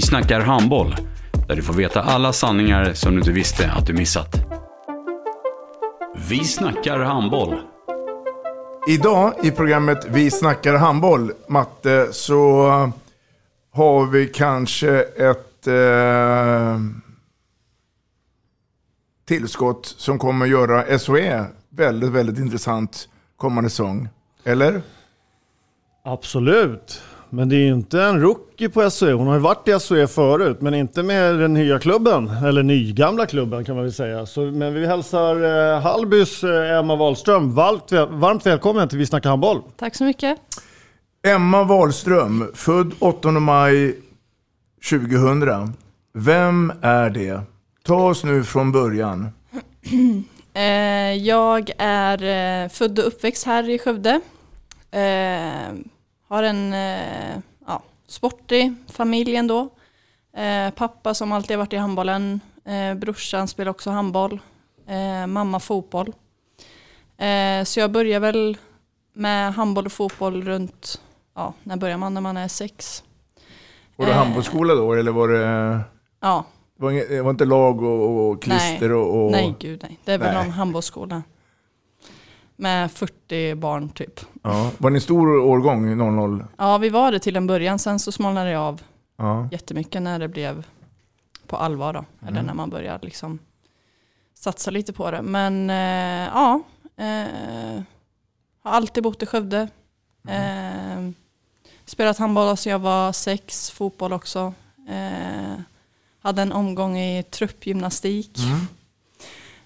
Vi snackar handboll, där du får veta alla sanningar som du inte visste att du missat. Vi snackar handboll. Idag i programmet Vi snackar handboll, Matte, så har vi kanske ett eh, tillskott som kommer göra SOE väldigt, väldigt intressant kommande säsong. Eller? Absolut. Men det är ju inte en rookie på SOE. Hon har ju varit i SOE förut, men inte med den nya klubben. Eller nygamla klubben kan man väl säga. Så, men vi hälsar eh, Hallbys eh, Emma Wahlström varmt, varmt välkommen till Vi snackar handboll. Tack så mycket. Emma Wahlström, född 8 maj 2000. Vem är det? Ta oss nu från början. Eh, jag är eh, född och uppväxt här i Skövde. Har en eh, ja, sportig familj ändå. Eh, pappa som alltid varit i handbollen. Eh, brorsan spelar också handboll. Eh, mamma fotboll. Eh, så jag börjar väl med handboll och fotboll runt, ja, när börjar man? När man är sex. Var det Eh, handbollsskola då eller var det... Ja, Det var, inget, det var inte lag och, och klister nej, och, och... nej gud nej. Det är väl någon handbollsskola. Med 40 barn typ. Ja. Var ni en stor årgång 00? Ja, vi var det till en början. Sen så smalnade det av Ja. jättemycket när det blev på allvar då. Eller Mm. när man började liksom satsa lite på det. Men eh, ja, eh, har alltid bott i Skövde. Mm. Eh, spelat handboll sedan jag var sex, fotboll också. Eh, hade en omgång i truppgymnastik. Mm.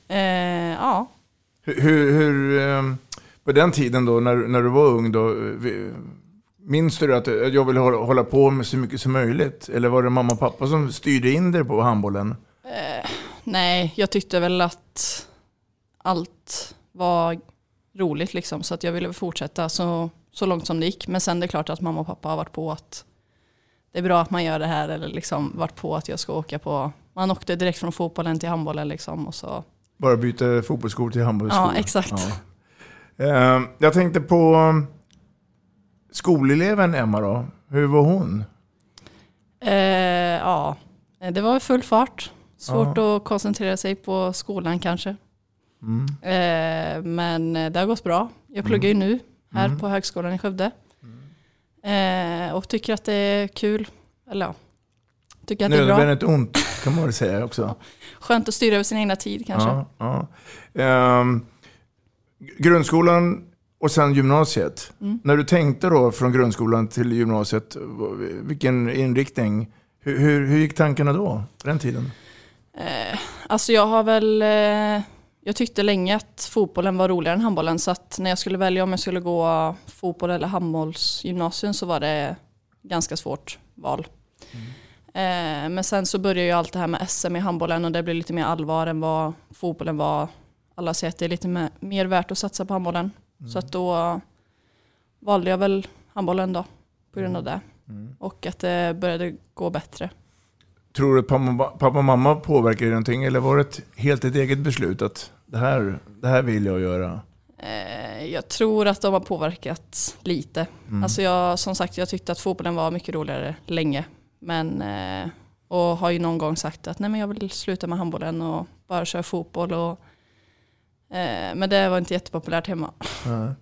Eh, ja, hur, hur, ehm, på den tiden då, när, när du var ung då, eh, minns du att eh, jag ville hålla, hålla på med så mycket som möjligt? Eller var det mamma och pappa som styrde in dig på handbollen? Eh, nej, jag tyckte väl att allt var roligt liksom. Så att jag ville fortsätta så, så långt som det gick. Men sen det är klart att mamma och pappa har varit på att det är bra att man gör det här. Eller liksom varit på att jag ska åka på. Man åkte direkt från fotbollen till handbollen liksom. Och så. Bara byta fotbollsskor till handbollsskor? Ja, exakt. Ja. Ehm, Jag tänkte på um, skoleleven Emma då. Hur var hon? Eh, ja, det var full fart. Svårt att koncentrera sig på skolan kanske. Mm. Eh, men det har gått bra. Jag pluggar ju nu här Mm. på högskolan i Skövde. Eh, och tycker att det är kul. Eller ja, tycker att det är bra. Nödvändigt ont kan man väl säga också. Skönt att styra över sin egna tid kanske. Ja, ja. Ehm, grundskolan och sen gymnasiet. Mm. När du tänkte då från grundskolan till gymnasiet, vilken inriktning? Hur, hur, hur gick tankarna då, på den tiden? Eh, alltså jag har väl, eh, jag tyckte länge att fotbollen var roligare än handbollen. Så att när jag skulle välja om jag skulle gå fotboll eller handbollsgymnasium så var det ganska svårt val. Eh, men sen så började ju allt det här med SM i handbollen och det blev lite mer allvar än vad fotbollen var. Alla säger att det är lite mer, värt att satsa på handbollen. Så att då valde jag väl handbollen då på grund av det. Och att det började gå bättre. Tror du att pappa, pappa och mamma påverkade någonting? Eller var det ett, helt ett eget beslut att det här, det här vill jag göra? Eh, Jag tror att de har påverkat lite. Mm. Alltså jag, som sagt, jag tyckte att fotbollen var mycket roligare länge. Men, eh, och har ju någon gång sagt att nej men jag vill sluta med handbollen och bara köra fotboll. Och, eh, men det var inte jättepopulärt hemma. Ja.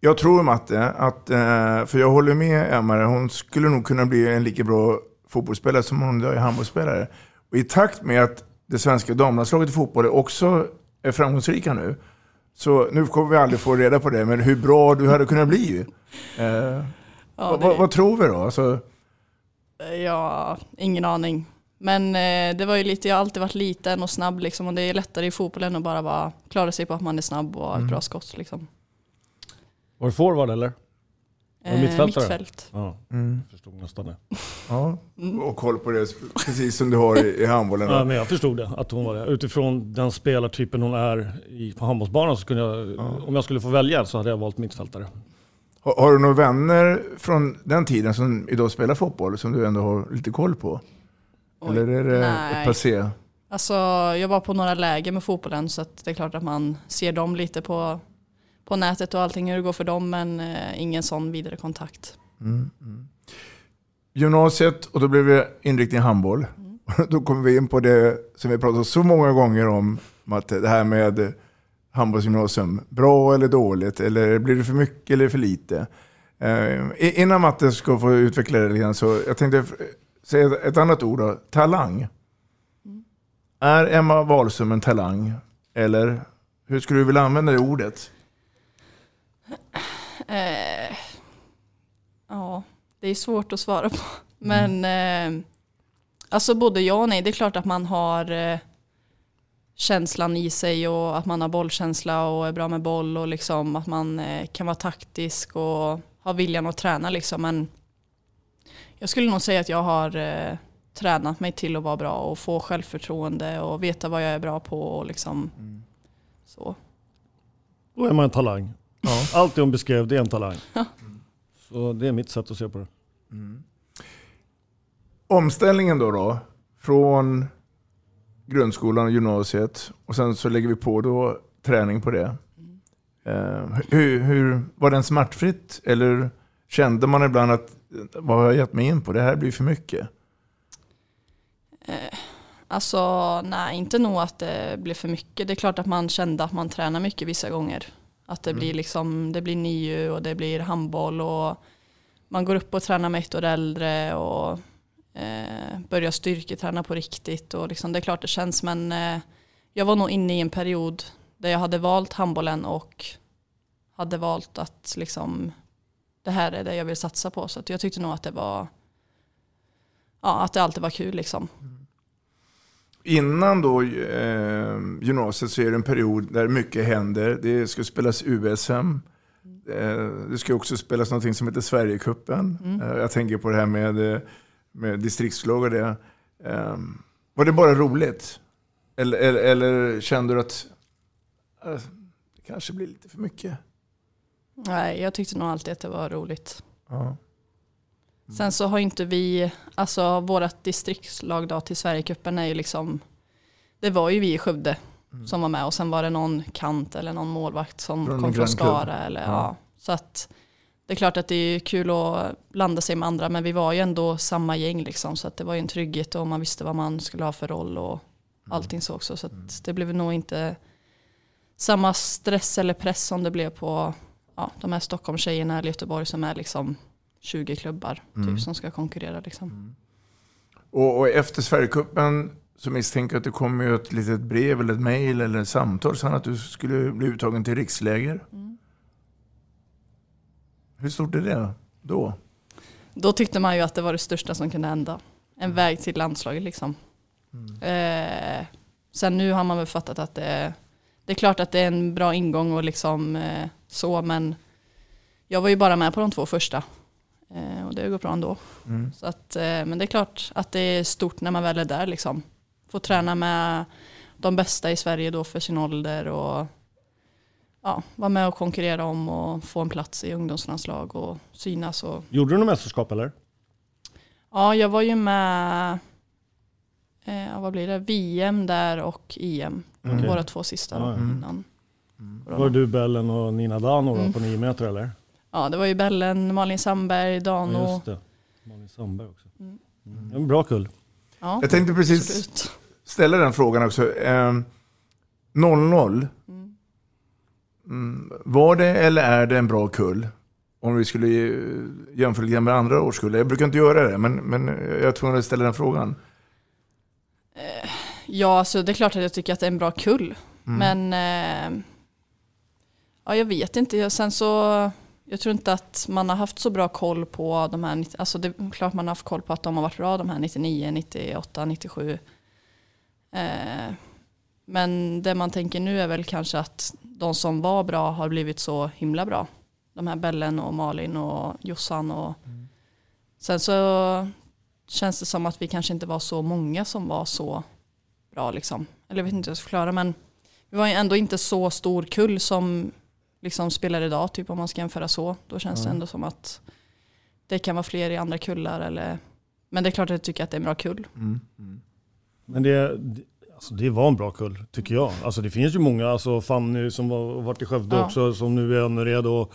Jag tror Matte, att, eh, för jag håller med Emma, hon skulle nog kunna bli en lika bra fotbollsspelare som hon är handbollsspelare. Och i takt med att det svenska damlandslaget i fotboll också är framgångsrika nu, så nu kommer vi aldrig få reda på det, men hur bra du hade kunnat bli. Eh, Ja, vad, det- vad, vad tror vi då? Alltså, Ja, ingen aning. Men eh, det var ju lite, jag har alltid varit liten och snabb liksom och det är lättare i fotbollen att bara vara, klara sig på att man är snabb och har ett bra skott liksom. Var det forward eller? Var Eh, mittfältare? mittfält. Ja, Mm. jag förstod nästan det. ja, och koll på det, precis som du har i, i handbollen. Ja, men jag förstod det, att hon var det. Utifrån den spelartypen hon är i, på handbollsbanan så kunde jag, om jag skulle få välja så hade jag valt mittfältare. Har, har du några vänner från den tiden som idag spelar fotboll som du ändå har lite koll på? Oj, Eller är det nej. passé? Alltså jag var på några läger med fotbollen så det är klart att man ser dem lite på, på nätet och allting hur det går för dem men eh, ingen sån vidare kontakt. Mm, mm. Gymnasiet och då blev det inriktning i handboll. Då kommer vi in på det som vi pratat så många gånger om, att det här med handbollsgymnasium, bra eller dåligt, eller blir det för mycket eller för lite? Eh, innan Matte ska få utveckla det lite grann, så jag tänkte säga ett annat ord då, talang. Är Emma Wahlström en talang? Eller hur skulle du vilja använda det ordet? Eh, ja, det är svårt att svara på. Men eh, alltså både ja och nej. Det är klart att man har eh, känslan i sig och att man har bollkänsla och är bra med boll och liksom att man eh, kan vara taktisk och ha viljan att träna liksom. Men jag skulle nog säga att jag har eh, tränat mig till att vara bra och få självförtroende och veta vad jag är bra på och liksom så. Då är man en talang. Allt det hon beskrev, det är en talang. Så det är mitt sätt att se på det. Omställningen då, då från grundskolan och gymnasiet och sen så lägger vi på då träning på det. Eh, hur, hur, var den smärtfritt eller kände man ibland att vad har jag gett mig in på? Det här blir för mycket. Eh, alltså nej, inte nog att det blev för mycket. Det är klart att man kände att man tränar mycket vissa gånger. Att det blir liksom, det blir NIU och det blir handboll och man går upp och tränar med ett år äldre och eh, börjar styrketräna på riktigt och liksom, det är klart det känns men eh, jag var nog inne i en period där jag hade valt handbollen och hade valt att liksom det här är det jag vill satsa på så jag tyckte nog att det var ja, att det alltid var kul liksom. Innan då eh, gymnasiet så är det en period där mycket händer. Det ska spelas USM. Eh, det ska också spelas något som heter Sverigecupen. Eh, jag tänker på det här med, eh, med distriktslag och det. Eh, var det bara roligt? Eller, eller, eller kände du att eh, det kanske blir lite för mycket? Nej, jag tyckte nog alltid att det var roligt. Ja. Sen så har inte vi, alltså vårat distriktslag då till Sverigecupen är ju liksom, det var ju vi i Skövde som var med och sen var det någon kant eller någon målvakt som Från kom från. Skara eller Ja. ja. Så att det är klart att det är kul att blanda sig med andra men vi var ju ändå samma gäng liksom så att det var ju en trygghet och man visste vad man skulle ha för roll och allting så också så att det blev nog inte samma stress eller press som det blev på ja, de här Stockholmstjejerna eller Göteborg som är liksom 20 klubbar Mm. typ, som ska konkurrera. Liksom. Och, och efter Sverigecupen så misstänker jag att det kommer ju ett litet brev eller ett mejl eller ett samtal sen att du skulle bli uttagen till riksläger. Hur stort är det då? Då tyckte man ju att det var det största som kunde hända. En väg till landslaget liksom. Eh, sen nu har man väl fattat att det, det är klart att det är en bra ingång och liksom eh, så men jag var ju bara med på de två första. Eh, och det går bra ändå. Mm. Så att, eh, men det är klart att det är stort när man väl är där liksom. Få träna med de bästa i Sverige då för sin ålder och ja, vara med och konkurrera om och få en plats i ungdomslandslag och synas. Och, Gjorde du något mästerskap eller? ja, jag var ju med, eh, vad blir det, VM där och EM. Okej. Våra två sista då, ja. innan. Var det du, Bellen och Nina Dano Mm. på nio meter eller? Ja, det var ju Bellen, Malin Sandberg, Dano. Ja, just det. Malin Sandberg också. Mm. En bra kull. Ja, Jag tänkte precis absolut. ställa den frågan också. Eh, 0-0. Mm, var det eller är det en bra kull? Om vi skulle eh, jämföra med andra årskullar. Jag brukar inte göra det, men, men jag är tvungen att ställa den frågan. Ja, alltså det är klart att jag tycker att det är en bra kull. Mm. Men eh, ja, jag vet inte. Jag- Sen så, jag tror inte att man har haft så bra koll på de här, 90 alltså det är klart man har haft koll på att de har varit bra de här 99, 98, 97. Eh, men det man tänker nu är väl kanske att de som var bra har blivit så himla bra. De här Bellen och Malin och Jossan och sen så känns det som att vi kanske inte var så många som var så bra liksom. Eller jag vet inte hur jag ska förklara men vi var ju ändå inte så stor kull som liksom spelar idag, typ om man ska jämföra så. Då känns det Ja. ändå som att det kan vara fler i andra kullar eller men det är klart att jag tycker att det är en bra kull. Mm. Men det, det- alltså det var en bra kull, tycker jag. Alltså det finns ju många, alltså Fanny som var, varit i Skövde Ja. också, som nu är Önnered. Och,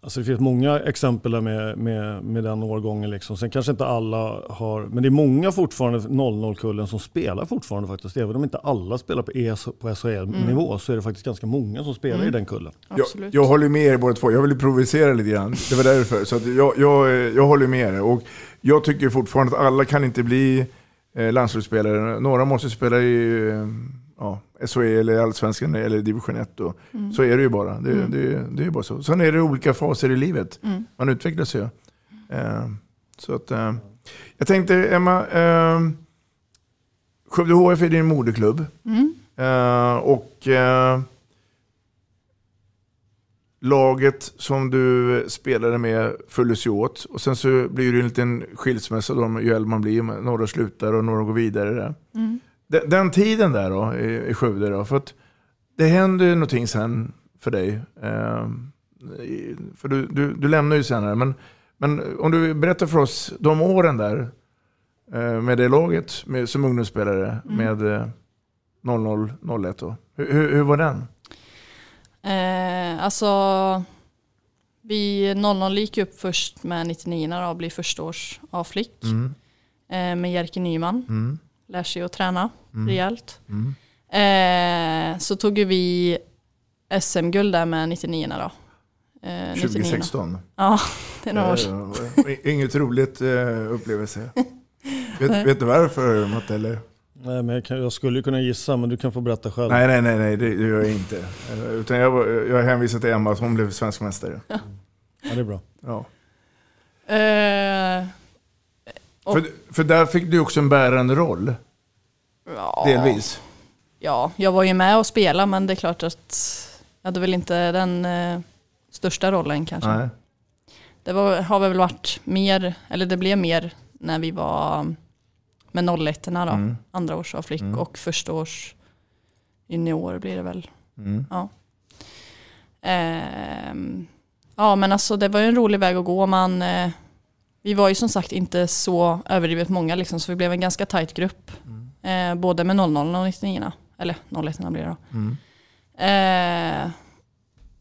alltså det finns många exempel där med, med, med den årgången. Liksom. Sen kanske inte alla har, men det är många fortfarande 00-kullen som spelar fortfarande faktiskt. Även om inte alla spelar på, ES, på SHL-nivå så är det faktiskt ganska många som spelar i Mm. den kullen. Jag, jag håller med er båda två. Jag vill provocera lite grann. Det var därför. Så att jag, jag, jag håller med er. Och jag tycker fortfarande att alla kan inte bli eh, landslagsspelare. Några måste spela i eh, ja, SHE eller Allsvenskan eller Division 1. Och Mm. Så är det ju bara. Det, Mm. det, det är bara så. Sen är det olika faser i livet. Mm. Man utvecklas ju. Eh, så att, eh, jag tänkte, Emma, eh, Skövde HF är din moderklubb. Mm. Eh, och eh, laget som du spelade med följdes ju åt. Och sen så blir det en liten skilsmässa då, ju äldre man blir. Några slutar och några går vidare. Där. Mm. Den, den tiden där då, i, i Skövde, då, för att det hände ju någonting sen för dig. Eh, för du, du, du lämnar ju senare. Men, men om du berättar för oss de åren där eh, med det laget med, som ungdomsspelare Mm. med eh, 00-01 då. Hur, hur, hur var den? Eh, alltså, vi 00 gick upp först med 99 då, blir första års A-flick. Mm. Eh, med Jerker Nyman. Mm. Lär sig att träna Mm. rejält. Mm. Eh, så tog vi SM-guld där med 99 då. Eh, 99. 2016. Ja, det är några år sedan. Eh, Inget roligt eh, upplevelse. vet, vet du varför Matte? Eller? Nej, men jag, kan, jag skulle ju kunna gissa, men du kan få berätta själv. Nej, nej, nej, nej det, det gör jag inte. Utan jag, jag hänvisar till Emma att hon blev svensk mästare. Ja, det är bra. Ja. Eh, och- För, för där fick du också en bärande roll. ja, Delvis. Ja, jag var ju med och spelade men det är klart att jag hade väl inte den eh, största rollen kanske. Nej. Det var, har väl varit mer, eller det blev mer när vi var med 01 då, Mm. andra års av flick Mm. och första års junior blir det väl. Mm. Ja. Ehm, ja men alltså det var ju en rolig väg att gå. Man, eh, vi var ju som sagt inte så överdrivet många liksom, så vi blev en ganska tajt grupp. Eh, både med 00 och 99 eller 01 blir det då. Mm. Eh,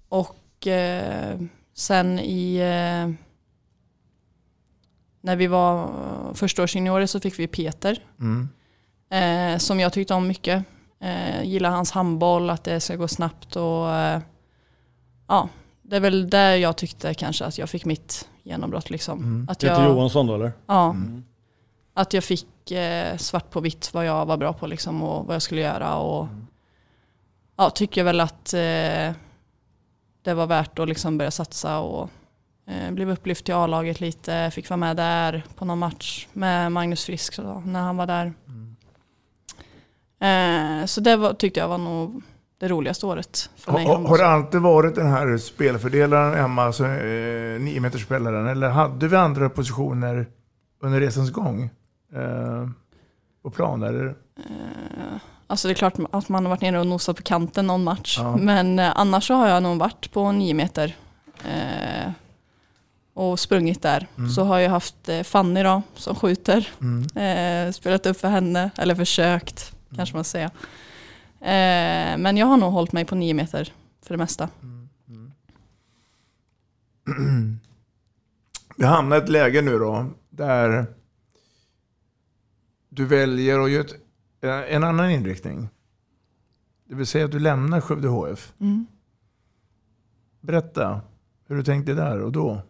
och eh, sen i eh, när vi var förstaårsjuniorer så fick vi Peter Mm. eh, som jag tyckte om mycket. Eh, gillar hans handboll, att det ska gå snabbt och eh, ja, det är väl där jag tyckte kanske att jag fick mitt genombrott liksom. Mm. Att Peter jag, Johansson då eller? Ja. Mm. Att jag fick eh, svart på vitt vad jag var bra på liksom och vad jag skulle göra och ja, tycker väl att eh, det var värt att liksom börja satsa och eh, blev upplyft till A-laget lite, fick vara med där på någon match med Magnus Frisk så då, när han var där. Eh, så det var, tyckte jag var nog det roligaste året för mig. Har, har det alltid varit den här spelfördelaren Emma, alltså, eh, niometerspelaren, eller hade vi andra positioner under resans gång? Eh, på plan, eller? Eh, Alltså det är klart att man har varit nere och nosat på kanten någon match. Ja. Men eh, annars så har jag nog varit på nio meter. Eh, och sprungit där. Mm. Så har jag haft eh, Fanny då, som skjuter. Mm. Eh, spelat upp för henne, eller försökt kanske man säger. Eh, men jag har nog hållit mig på nio meter för det mesta. Vi hamnar i ett läge nu då, där du väljer att göra ett, en annan inriktning. Det vill säga att du lämnar Skövde HF. Mm. Berätta hur du tänkte där och då.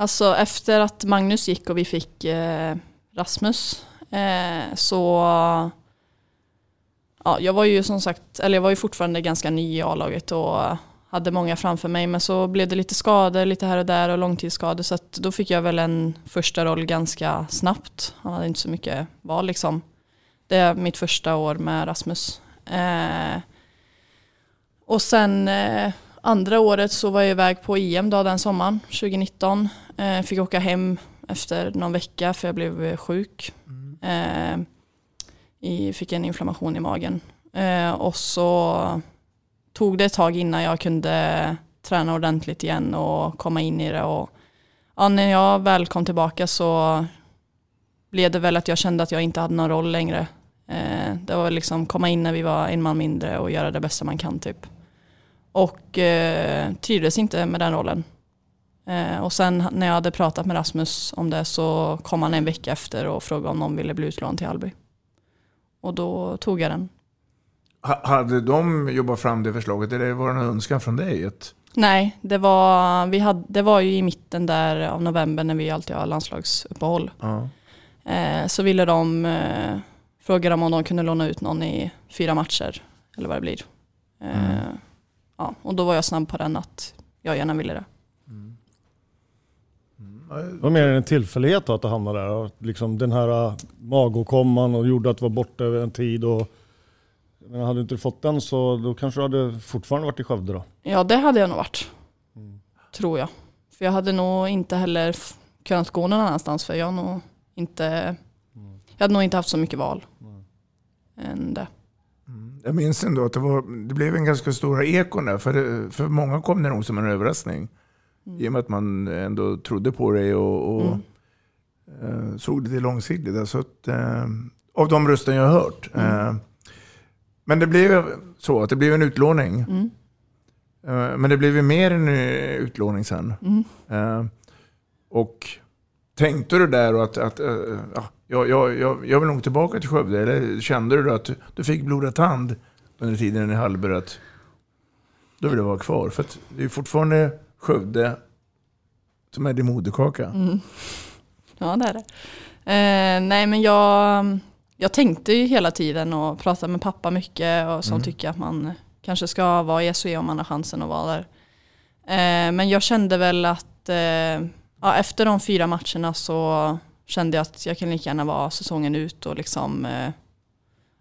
Alltså efter att Magnus gick och vi fick eh, Rasmus Eh, så ja, jag var ju som sagt, eller jag var ju fortfarande ganska ny i A-laget och hade många framför mig. Men så blev det lite skador lite här och där och långtidsskador. Så att då fick jag väl en första roll ganska snabbt. Han hade inte så mycket val liksom. Det är mitt första år med Rasmus. Eh, och sen eh, andra året så var jag iväg på EM då den sommaren, 2019. Eh, fick åka hem efter någon vecka för jag blev sjuk. Eh, i, fick en inflammation i magen. Eh, och så tog det ett tag innan jag kunde träna ordentligt igen och komma in i det. Och, ja, när jag väl kom tillbaka så blev det väl att jag kände att jag inte hade någon roll längre. Eh, det var liksom komma in när vi var en man mindre och göra det bästa man kan typ. Och eh, trivdes inte med den rollen. Eh, och sen när jag hade pratat med Rasmus om det så kom han en vecka efter och frågade om någon ville bli utlånad till Alby. Och då tog jag den. Ha, hade de jobbat fram det förslaget eller var det en önskan från dig? Att... Nej, det var, vi hade, det var ju i mitten där av november när vi alltid har landslagsuppehåll. Ja. Eh, så ville de, eh, fråga dem om de kunde låna ut någon i fyra matcher. Eller vad det blir. Eh, Mm. Ja, och då var jag snabb på den att jag gärna ville det. Det var mer en tillfällighet då att du hamnade där. Liksom den här äh, magåkomman och gjorde att du var borta över en tid. Och, men hade du inte fått den så då kanske du hade fortfarande varit i Skövde då? Ja, det hade jag nog varit. Tror jag. För jag hade nog inte heller kunnat gå någon annanstans för jag nog inte, jag hade nog inte haft så mycket val. Än det. Jag minns ändå att det, var, det blev en ganska stora ekon där. För, det, för många kom det nog som en överraskning. I och med att man ändå trodde på dig och, och eh, såg det långsiktigt. Alltså att, eh, av de röster jag har hört. Eh, men det blev så att det blev en utlåning. Mm. Eh, men det blev ju mer än utlåning sen. Mm. Eh, och tänkte du där och att, att eh, ja, jag, jag, jag, jag vill nog tillbaka till Skövde? Eller kände du att du fick blodad tand under tiden i Hallberg att då vill du vara kvar? För det är fortfarande Skövde som är din moderkaka. Mm. Ja, det är det. Eh, nej, men jag, jag tänkte ju hela tiden och pratade med pappa mycket och som Mm. tycker att man kanske ska vara i SOE om man har chansen att vara där. Eh, men jag kände väl att eh, ja, efter de fyra matcherna så kände jag att jag kan lika gärna vara säsongen ut och liksom eh,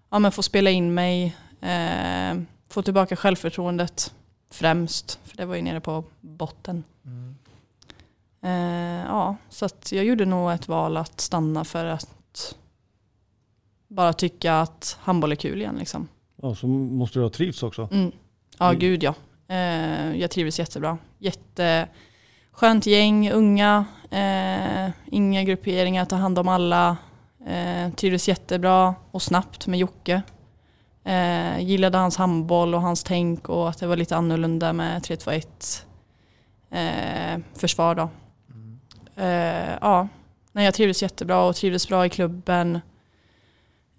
ja, men få spela in mig, eh, få tillbaka självförtroendet främst, för det var ju nere på botten. Eh, ja, så att jag gjorde nog ett val att stanna för att bara tycka att handboll är kul igen. Liksom. Ja, så måste du ha trivts också. Mm. Ja, Mm. gud ja. Eh, jag trivdes jättebra. Jätteskönt gäng, unga, eh, inga grupperingar, ta hand om alla. Eh, trivdes jättebra och snabbt med Jocke. Eh, gillade hans handboll och hans tänk och att det var lite annorlunda med 3-2-1 eh, försvar då. Eh, ja, nej, jag trivdes jättebra och trivdes bra i klubben.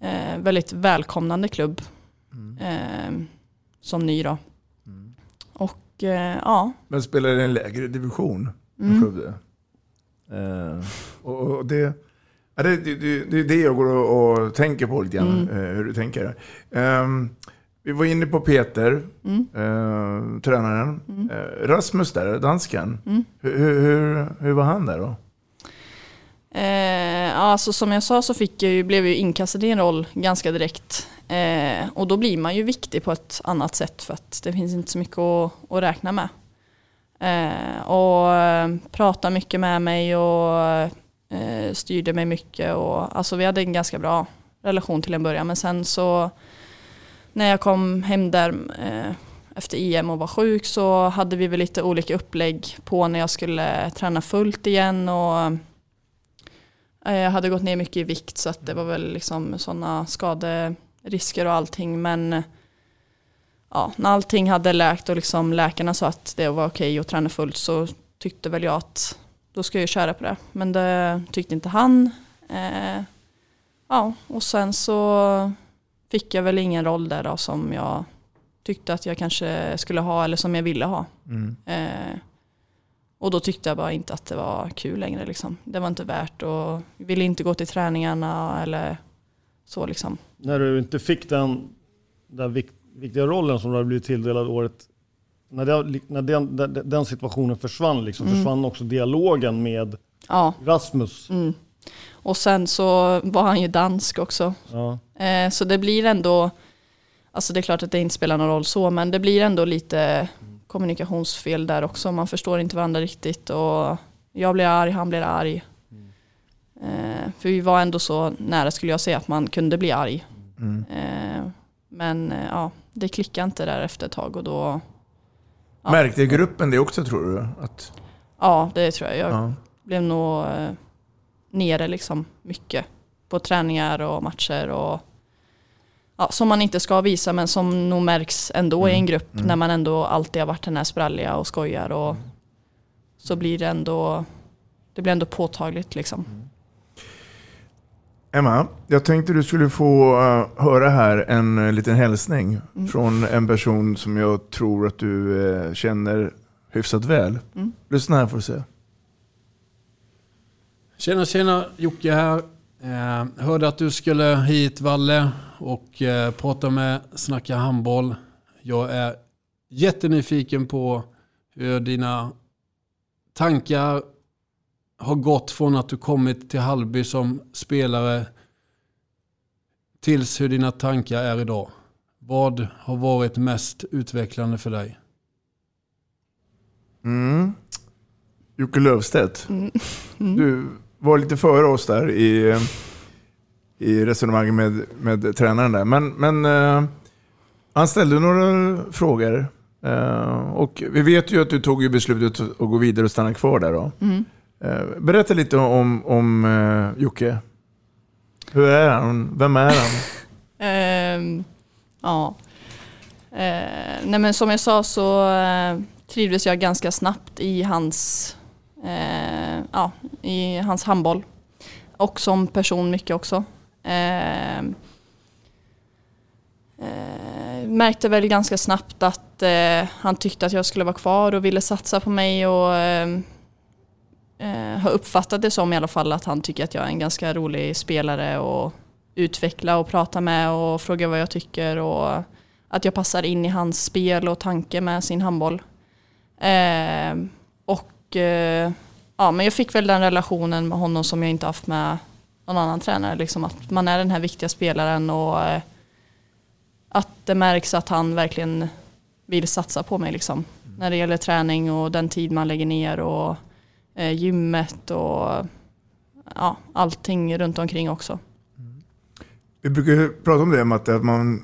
Eh, väldigt välkomnande klubb eh, som ny då. Och eh, ja, Men spelar i en lägre division Mm. Eh, och, och det, ja, det, det, det, är det jag går och, och tänker på lite grann, Mm. eh, hur du tänker. Ehm, vi var inne på Peter, Mm. eh, tränaren. Mm. Eh, Rasmus där, dansken. Mm. Hur, hur, hur, var han där då? Eh, alltså som jag sa så fick jag ju, blev jag ju inkastad i en roll ganska direkt. Eh, och då blir man ju viktig på ett annat sätt för att det finns inte så mycket att, att räkna med. Eh, och eh, pratade mycket med mig och eh, styrde mig mycket. Och, alltså vi hade en ganska bra relation till en början men sen så när jag kom hem där eh, efter EM och var sjuk så hade vi väl lite olika upplägg på när jag skulle träna fullt igen. och eh, Jag hade gått ner mycket i vikt så att det var väl liksom sådana skaderisker och allting. Men ja, när allting hade läkt och liksom läkarna sa att det var okej att träna fullt så tyckte väl jag att då ska jag köra på det. Men det tyckte inte han. Eh, ja, och sen så fick jag väl ingen roll där då som jag tyckte att jag kanske skulle ha eller som jag ville ha. Mm. Eh, Och då tyckte jag bara inte att det var kul längre. Liksom. Det var inte värt och ville inte gå till träningarna eller så liksom. När du inte fick den där vik viktiga rollen som du hade blivit tilldelad året, när, det, när den, den, den situationen försvann, liksom, Mm. försvann också dialogen med Ja. Rasmus. Mm. Och sen så var han ju dansk också. Ja. Eh, så det blir ändå, alltså det är klart att det inte spelar någon roll så, men det blir ändå lite kommunikationsfel där också. Man förstår inte varandra riktigt och jag blir arg, han blir arg. Eh, för vi var ändå så nära skulle jag säga att man kunde bli arg. Mm. Eh, men eh, ja, det klickade inte där efter ett tag och då, Ja. Märkte gruppen det också tror du? Att, ja det tror jag. Jag ja. blev nog eh, nere liksom mycket på träningar och matcher och ja, som man inte ska visa men som nog märks ändå i en grupp mm. när man ändå alltid har varit den här spralliga och skojar och så blir det ändå det blir ändå påtagligt liksom. Emma, jag tänkte du skulle få eh, höra här en uh, liten hälsning Mm. från en person som jag tror att du eh, känner hyfsat väl. Mm. Lyssna här får du se. Tjena, tjena. Jocke här. Eh, hörde att du skulle hit, Valle, och eh, prata med Snacka handboll. Jag är jättenyfiken på hur dina tankar har gått från att du kommit till Hallby som spelare tills hur dina tankar är idag. Vad har varit mest utvecklande för dig? Mm. Jocke Löfstedt. Mm. Du var lite före oss där i, i resonemanget med, med tränaren där. Men, men eh, han ställde några frågor. Eh, och vi vet ju att du tog ju beslutet att gå vidare och stanna kvar där då. Mm. Eh, berätta lite om, om uh, Jocke. Hur är han? Vem är han? uh, ja. Uh, nej men som jag sa så uh, trivdes jag ganska snabbt i hans, ja, i hans handboll. Och som person mycket också. Ehm, märkte väl ganska snabbt att han tyckte att jag skulle vara kvar och ville satsa på mig och ehm, eh, har uppfattat det som i alla fall att han tycker att jag är en ganska rolig spelare och utveckla och prata med och fråga vad jag tycker och att jag passar in i hans spel och tanke med sin handboll. Eh, och eh, ja, men jag fick väl den relationen med honom som jag inte haft med någon annan tränare. Liksom att man är den här viktiga spelaren och eh, att det märks att han verkligen vill satsa på mig liksom. När det gäller träning och den tid man lägger ner och gymmet och ja, allting runt omkring också. Vi brukar ju prata om det, Matte, att man,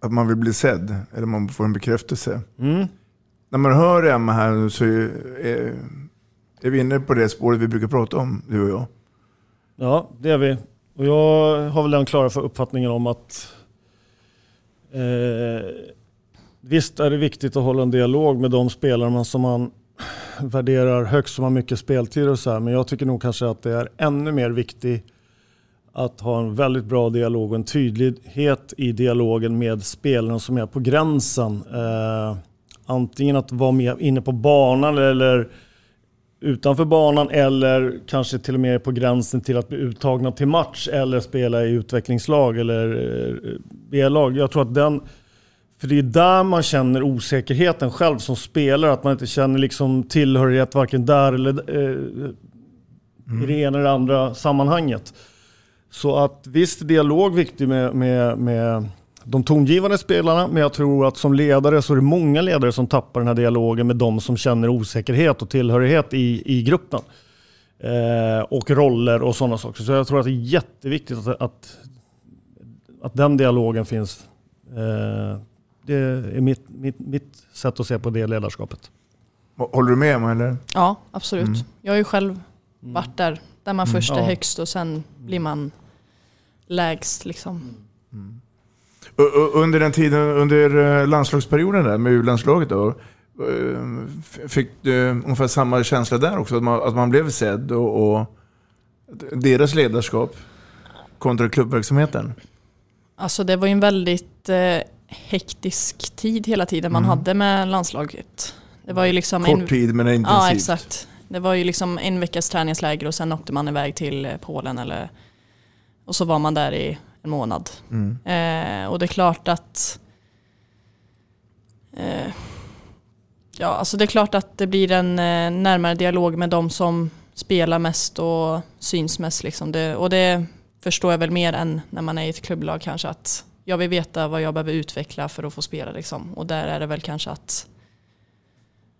att man vill bli sedd. Eller man får en bekräftelse. Mm. När man hör Emma här nu så är, är, är vi inne på det spåret vi brukar prata om, du och jag. Ja, det är vi. Och jag har väl den klara för uppfattningen om att eh, visst är det viktigt att hålla en dialog med de spelarna som man värderar högst, som har mycket speltid och så här. Men jag tycker nog kanske att det är ännu mer viktigt att ha en väldigt bra dialog och en tydlighet i dialogen med spelarna som är på gränsen. Eh, antingen att vara med inne på banan eller utanför banan eller kanske till och med på gränsen till att bli uttagna till match eller spela i utvecklingslag eller eh, B-lag. Jag tror att den, för det är där man känner osäkerheten själv som spelare, att man inte känner liksom tillhörighet varken där eller eh, i det ena eller andra sammanhanget. Så att visst, är dialog viktig med, med, med de tongivande spelarna, men jag tror att som ledare så är det många ledare som tappar den här dialogen med de som känner osäkerhet och tillhörighet i, i gruppen. Eh, och roller och sådana saker. Så jag tror att det är jätteviktigt att, att, att den dialogen finns. Eh, det är mitt, mitt, mitt sätt att se på det ledarskapet. Håller du med Emma? Eller? Ja, absolut. Mm. Jag har ju själv varit där, där man Mm. först är Ja. högst och sen blir man lägst. Liksom. U- Under den tiden, under eh, landslagsperioden där med U-landslaget då, eh, f- fick du ungefär samma känsla där också? Att man, att man blev sedd och, och deras ledarskap kontra klubbverksamheten? Alltså det var ju en väldigt eh, hektisk tid hela tiden man Mm. hade med landslaget. Det var ju liksom Kort tid men intensivt. Ja, exakt. Det var ju liksom en veckas träningsläger och sen åkte man iväg till eh, Polen eller och så var man där i en månad. Mm. Eh, och det är klart att eh, Ja, alltså det är klart att det blir en eh, närmare dialog med de som spelar mest och syns mest. Liksom. Det, och det förstår jag väl mer än när man är i ett klubblag kanske. Att jag vill veta vad jag behöver utveckla för att få spela. Liksom. Och där är det väl kanske att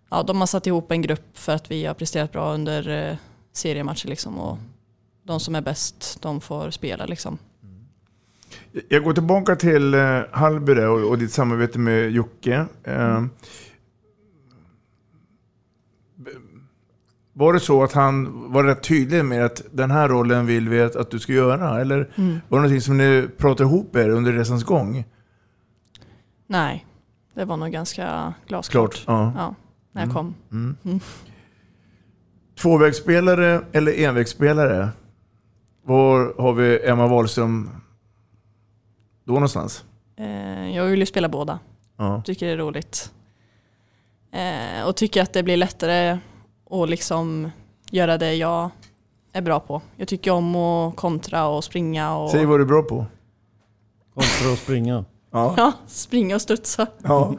ja, de har satt ihop en grupp för att vi har presterat bra under eh, seriematcher. Liksom, och de som är bäst, de får spela. Liksom. Jag går tillbaka till eh, Hallby och, och ditt samarbete med Jocke. Eh, Var det så att han var rätt tydlig med att den här rollen vill vi att, att du ska göra? Eller Mm. var det någonting som ni pratade ihop er under resans gång? Nej, det var nog ganska glasklart. Klart, ja. Ja, när jag kom. Mm. Mm. Tvåvägsspelare eller envägsspelare? Var har vi Emma Wahlström då någonstans? Eh, jag vill ju spela båda. Ja. Tycker det är roligt. Eh, och tycker att det blir lättare att liksom göra det jag är bra på. Jag tycker om att kontra och springa och Säg vad du är bra på. Kontra och springa. Ja. ja, springa och studsa. Ja.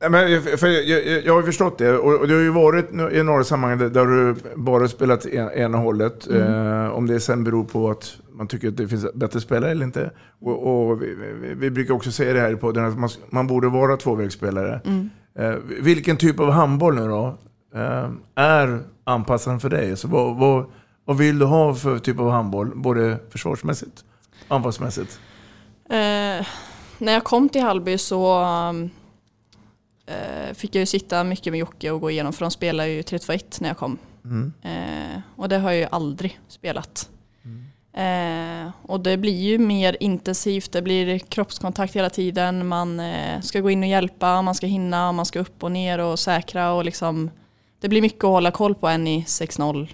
Nej, Men, för jag, jag, jag har ju förstått det och, och det har ju varit i några sammanhang där, du bara spelat en, ena hållet. Mm. Eh, om det sen beror på att man tycker att det finns bättre spelare eller inte. Och, och vi, vi, vi brukar också säga det här i podden att man, man borde vara tvåvägsspelare. Mm. Eh, vilken typ av handboll nu då eh, är anpassad för dig? Så vad, vad, vad vill du ha för typ av handboll? Både försvarsmässigt och anfallsmässigt? Eh, när jag kom till Hallby så eh, fick jag ju sitta mycket med Jocke och gå igenom för de spelar ju 3-2-1 när jag kom. Mm. Eh, och det har jag ju aldrig spelat. Eh, och det blir ju mer intensivt, det blir kroppskontakt hela tiden, man eh, ska gå in och hjälpa, man ska hinna, man ska upp och ner och säkra och liksom det blir mycket att hålla koll på en i 6-0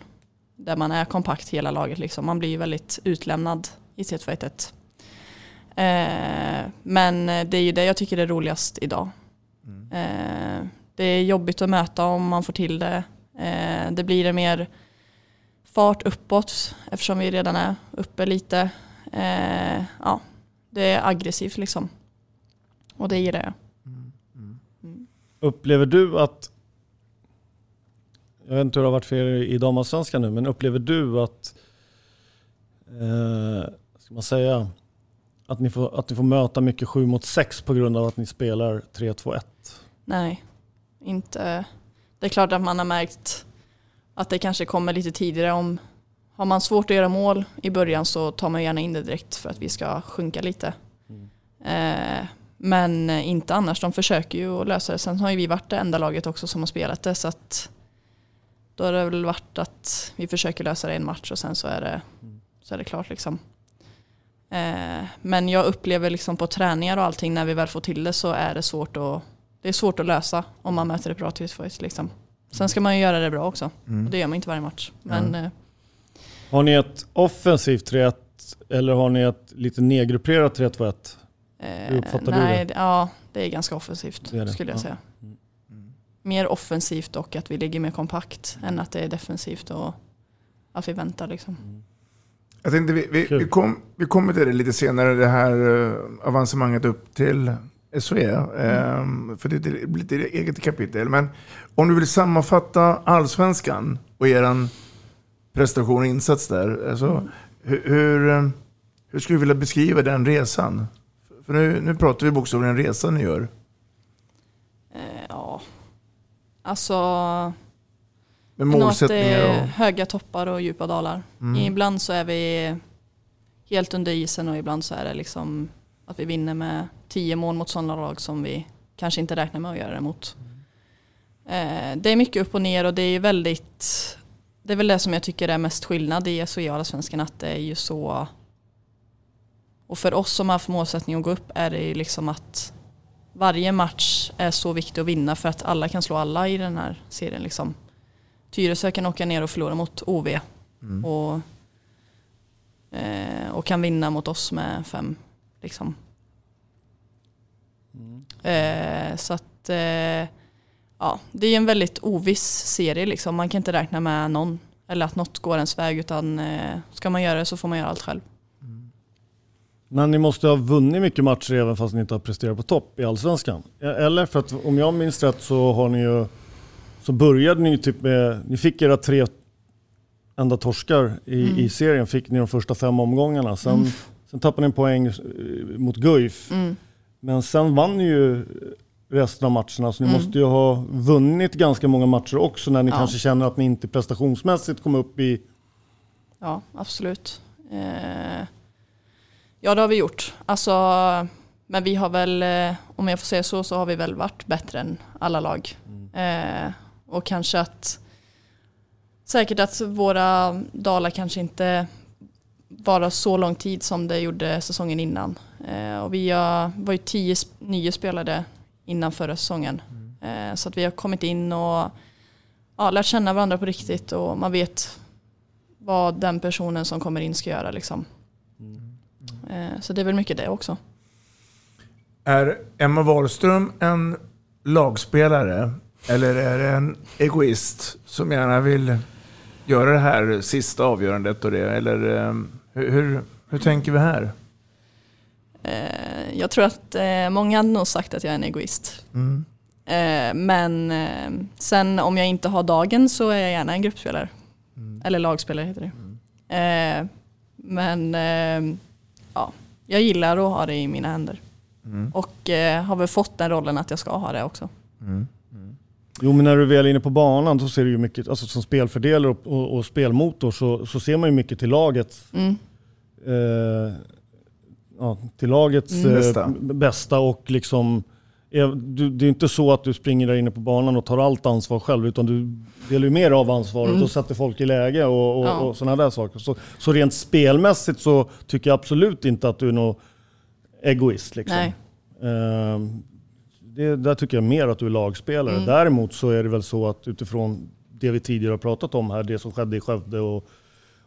där man är kompakt hela laget liksom. Man blir väldigt utlämnad i 3-2-1. Eh, men det är ju det jag tycker är roligast idag. Eh, det är jobbigt att möta om man får till det. Eh, det blir en mer fart uppåt eftersom vi redan är uppe lite. Eh, ja, det är aggressivt liksom. Och det gillar jag. Upplever du att, jag vet inte hur det har varit för er i damallsvenskan nu, men upplever du att, eh, ska man säga, att ni, får, att ni får möta mycket 7 mot 6 på grund av att ni spelar 3-2-1? Nej, inte. Det är klart att man har märkt att det kanske kommer lite tidigare. Om har man svårt att göra mål i början så tar man gärna in det direkt för att vi ska sjunka lite. Eh, men inte annars, de försöker ju att lösa det. Sen har ju vi varit det enda laget också som har spelat det så att då har det väl varit att vi försöker lösa det i en match och sen så är det, så är det klart liksom. Eh, men jag upplever liksom på träningar och allting när vi väl får till det så är det svårt att, det är svårt att lösa om man möter ett bra tillfälligt liksom. Sen ska man ju göra det bra också. Mm. Det gör man inte varje match. Men eh, Har ni ett offensivt 3-1 eller har ni ett lite nedgrupperat 3-2-1? Hur uppfattar Eh, nej, du det? det- Ja, det är ganska offensivt Det är det, skulle jag ja. säga. Mer offensivt och att vi ligger mer kompakt än att det är defensivt och att vi väntar liksom. Jag tänkte vi, vi, vi, kom, vi kommer till det lite senare, det här uh, avancemanget upp till SOE. ehm, för det är lite eget kapitel. Men om du vill sammanfatta allsvenskan och er prestation och insats där. Alltså, hur, hur, eh, hur skulle du vilja beskriva den resan? För nu, nu pratar vi bokstavligen en resa ni gör. Eh, ja, alltså Med målsättningar eh, och... höga toppar och djupa dalar. Mm. Ibland så är vi helt under isen och ibland så är det liksom att vi vinner med tio mål mot sådana lag som vi kanske inte räknar med att göra det mot. Eh, det är mycket upp och ner och det är väldigt det är väl det som jag tycker är mest skillnad i SHE och Allsvenskan att det är ju så och för oss som har haft målsättning att gå upp är det ju liksom att varje match är så viktig att vinna för att alla kan slå alla i den här serien liksom. Tyresö kan åka ner och förlora mot OV Mm. och, eh, och kan vinna mot oss med fem. Liksom. Eh, så att eh, ja, det är en väldigt oviss serie liksom. Man kan inte räkna med någon eller att något går ens väg utan eh, ska man göra det så får man göra allt själv. Men ni måste ha vunnit mycket matcher även fast ni inte har presterat på topp i Allsvenskan. Eller? För att om jag minns rätt så har ni ju så började ni typ med, ni fick era tre enda torskar i, Mm. i serien, fick ni de första fem omgångarna. Sen, Mm. Sen tappade ni en poäng eh, mot Guif. Mm. Men sen vann ni ju resten av matcherna, så ni Mm. måste ju ha vunnit ganska många matcher också när ni Ja. kanske känner att ni inte prestationsmässigt kom upp i... Ja, absolut. Eh, ja, det har vi gjort. Alltså, men vi har väl, eh, om jag får säga så, så har vi väl varit bättre än alla lag. Eh, och kanske att, säkert att våra dalar kanske inte vara så lång tid som det gjorde säsongen innan. Eh, och vi har, var ju tio nya spelare innan förra säsongen. Eh, så att vi har kommit in och ja, lärt känna varandra på riktigt och man vet vad den personen som kommer in ska göra. Liksom. Eh, så det är väl mycket det också. Är Emma Wahlström en lagspelare eller är det en egoist som gärna vill göra det här sista avgörandet och det? Eller eh, hur, hur, hur tänker vi här? Eh, jag tror att eh, många hade nog sagt att jag är en egoist. Mm. Eh, men sen om jag inte har dagen så är jag gärna en gruppspelare. Eller lagspelare heter det. Eh, men ja, jag gillar att ha det i mina händer. Mm. Och har väl fått den rollen att jag ska ha det också. Jo men när du väl är inne på banan så ser du ju mycket, alltså som spelfördelare och, och, och spelmotor så, så ser man ju mycket till lagets Mm. eh, ja, till lagets Mm. eh, Bästa. bästa och liksom är- du, det är inte så att du springer där inne på banan och tar allt ansvar själv utan du delar ju mer av ansvaret Mm. och sätter folk i läge och, och, Ja. och sådana där saker. Så, så rent spelmässigt så tycker jag absolut inte att du är någon egoist. Liksom. Nej. Ehm, det, där tycker jag mer att du är lagspelare. Mm. Däremot så är det väl så att utifrån det vi tidigare har pratat om här, det som skedde i Skövde och,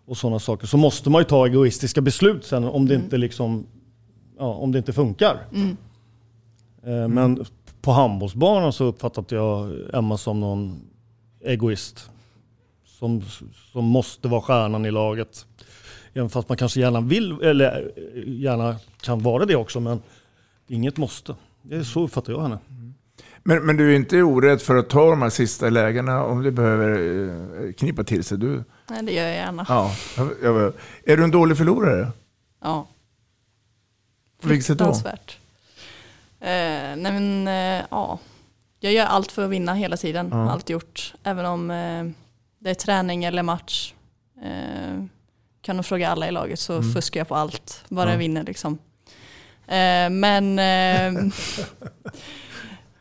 och sådana saker, så måste man ju ta egoistiska beslut sen om det Mm. inte liksom ja, om det inte funkar. Mm. Eh, Men på handbollsbanan så uppfattade jag Emma som någon egoist. Som, som måste vara stjärnan i laget. Även fast man kanske gärna vill, eller gärna kan vara det också, men inget måste. Det är så uppfattar jag henne. Men, men du är inte orädd för att ta de här sista lägena om du behöver eh, knipa till sig? Du, Nej, det gör jag gärna. ja, jag, jag, är du en dålig förlorare? Ja. På vilket sätt då? Fruktansvärt. Eh, nej men eh, ja, jag gör allt för att vinna hela tiden. Ja. Allt gjort. Även om eh, det är träning eller match. Eh, kan nog fråga alla i laget så Mm. fuskar jag på allt. Bara Ja. jag vinner liksom. Eh, men eh,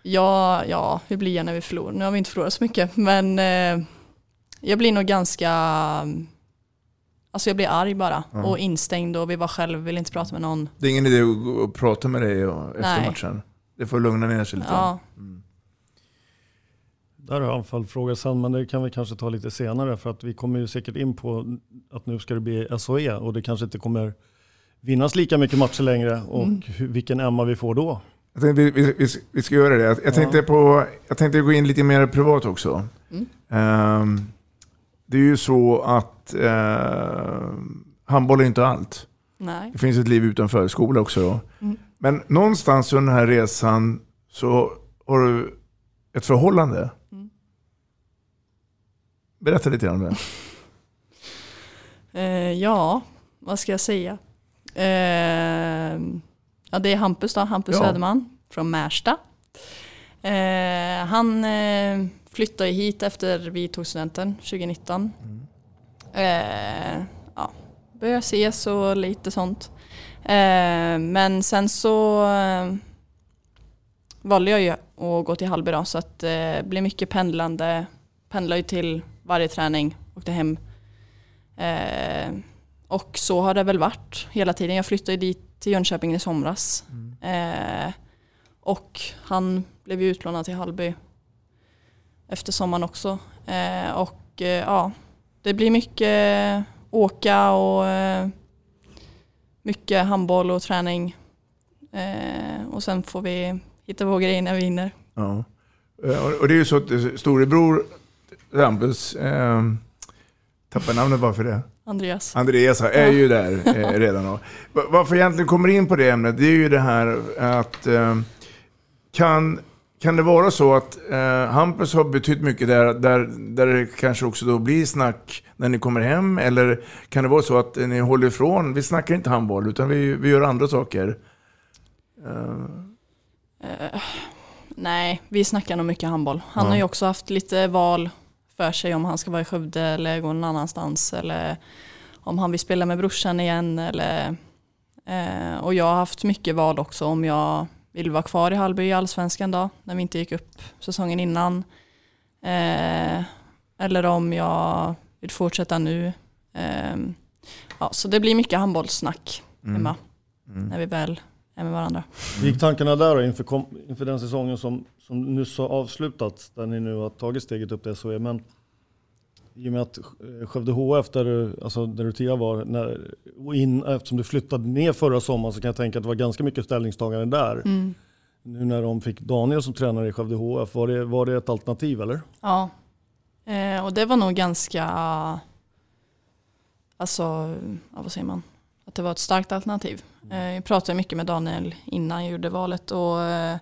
ja, ja, hur blir jag när vi förlorar? Nu har vi inte förlorat så mycket. Men eh, jag blir nog ganska Alltså jag blir arg bara Ja. och instängd och vill vara själv, vill inte prata med någon. Det är ingen idé att prata med dig efter Nej. matchen? Det får lugna ner sig lite. Ja. Där har jag en följdfråga sen, men det kan vi kanske ta lite senare för att vi kommer ju säkert in på att nu ska det bli SHE och det kanske inte kommer vinnas lika mycket matcher längre och Mm. vilken Emma vi får då. Jag tänkte, vi, vi, vi, ska göra det. Jag, jag, tänkte på, jag tänkte gå in lite mer privat också. Mm. Ehm, det är ju så att uh, handboll är inte allt. Nej. Det finns ett liv utanför skola också. Då. Mm. Men någonstans under den här resan så har du ett förhållande. Mm. Berätta lite om det. Eh, ja, vad ska jag säga? Eh, ja, det är Hampus då, Hampus Ja. Söderman från Märsta. Eh, han eh, flyttade hit efter vi tog studenten 2019. Eh, ja, började ses och lite sånt. Eh, men sen så eh, valde jag ju att gå till Hallby då, så att eh, det blev mycket pendlande. Pendlade ju till varje träning, åkte hem. Eh, och så har det väl varit hela tiden. Jag flyttade dit till Jönköping i somras. Eh, och han blev ju utlånad till Hallby efter sommaren också. Eh, och eh, ja, det blir mycket åka och eh, mycket handboll och träning. Eh, och sen får vi hitta på grejer när vi hinner. Ja. Eh, och, det är ju så att storebror Hampus, eh, tappar namnet bara för det. Andreas. Andreas är ju där eh, redan. Va- Varför jag egentligen kommer in på det ämnet, det är ju det här att eh, kan, kan det vara så att eh, Hampus har betytt mycket där, där, där det kanske också då blir snack när ni kommer hem? Eller kan det vara så att ni håller ifrån, vi snackar inte handboll utan vi, vi gör andra saker? Eh, Eh, nej, vi snackar nog mycket handboll. Han Ja. har ju också haft lite val för sig om han ska vara i Skövde eller gå någon annanstans. Eller om han vill spela med brorsan igen. Eller, eh, och jag har haft mycket val också om jag vill vara kvar i Hallby i Allsvenskan då, när vi inte gick upp säsongen innan. Eh, eller om jag vill fortsätta nu. Eh, ja, så det blir mycket handbollssnack Mm. hemma Mm. när vi väl med varandra. Hur gick tankarna där då inför, kom, inför den säsongen som, som nyss har avslutats, där ni nu har tagit steget upp till SHE? Men i och med att eh, Skövde HF, där du, alltså där du tidigare var, när, och in, eftersom du flyttade ner förra sommaren så kan jag tänka att det var ganska mycket ställningstagande där. Mm. Nu när de fick Daniel som tränare i Skövde HF, var det, var det ett alternativ eller? Ja, eh, och det var nog ganska, alltså, ja, vad säger man, att det var ett starkt alternativ. Eh, jag pratade mycket med Daniel innan jag gjorde valet och eh,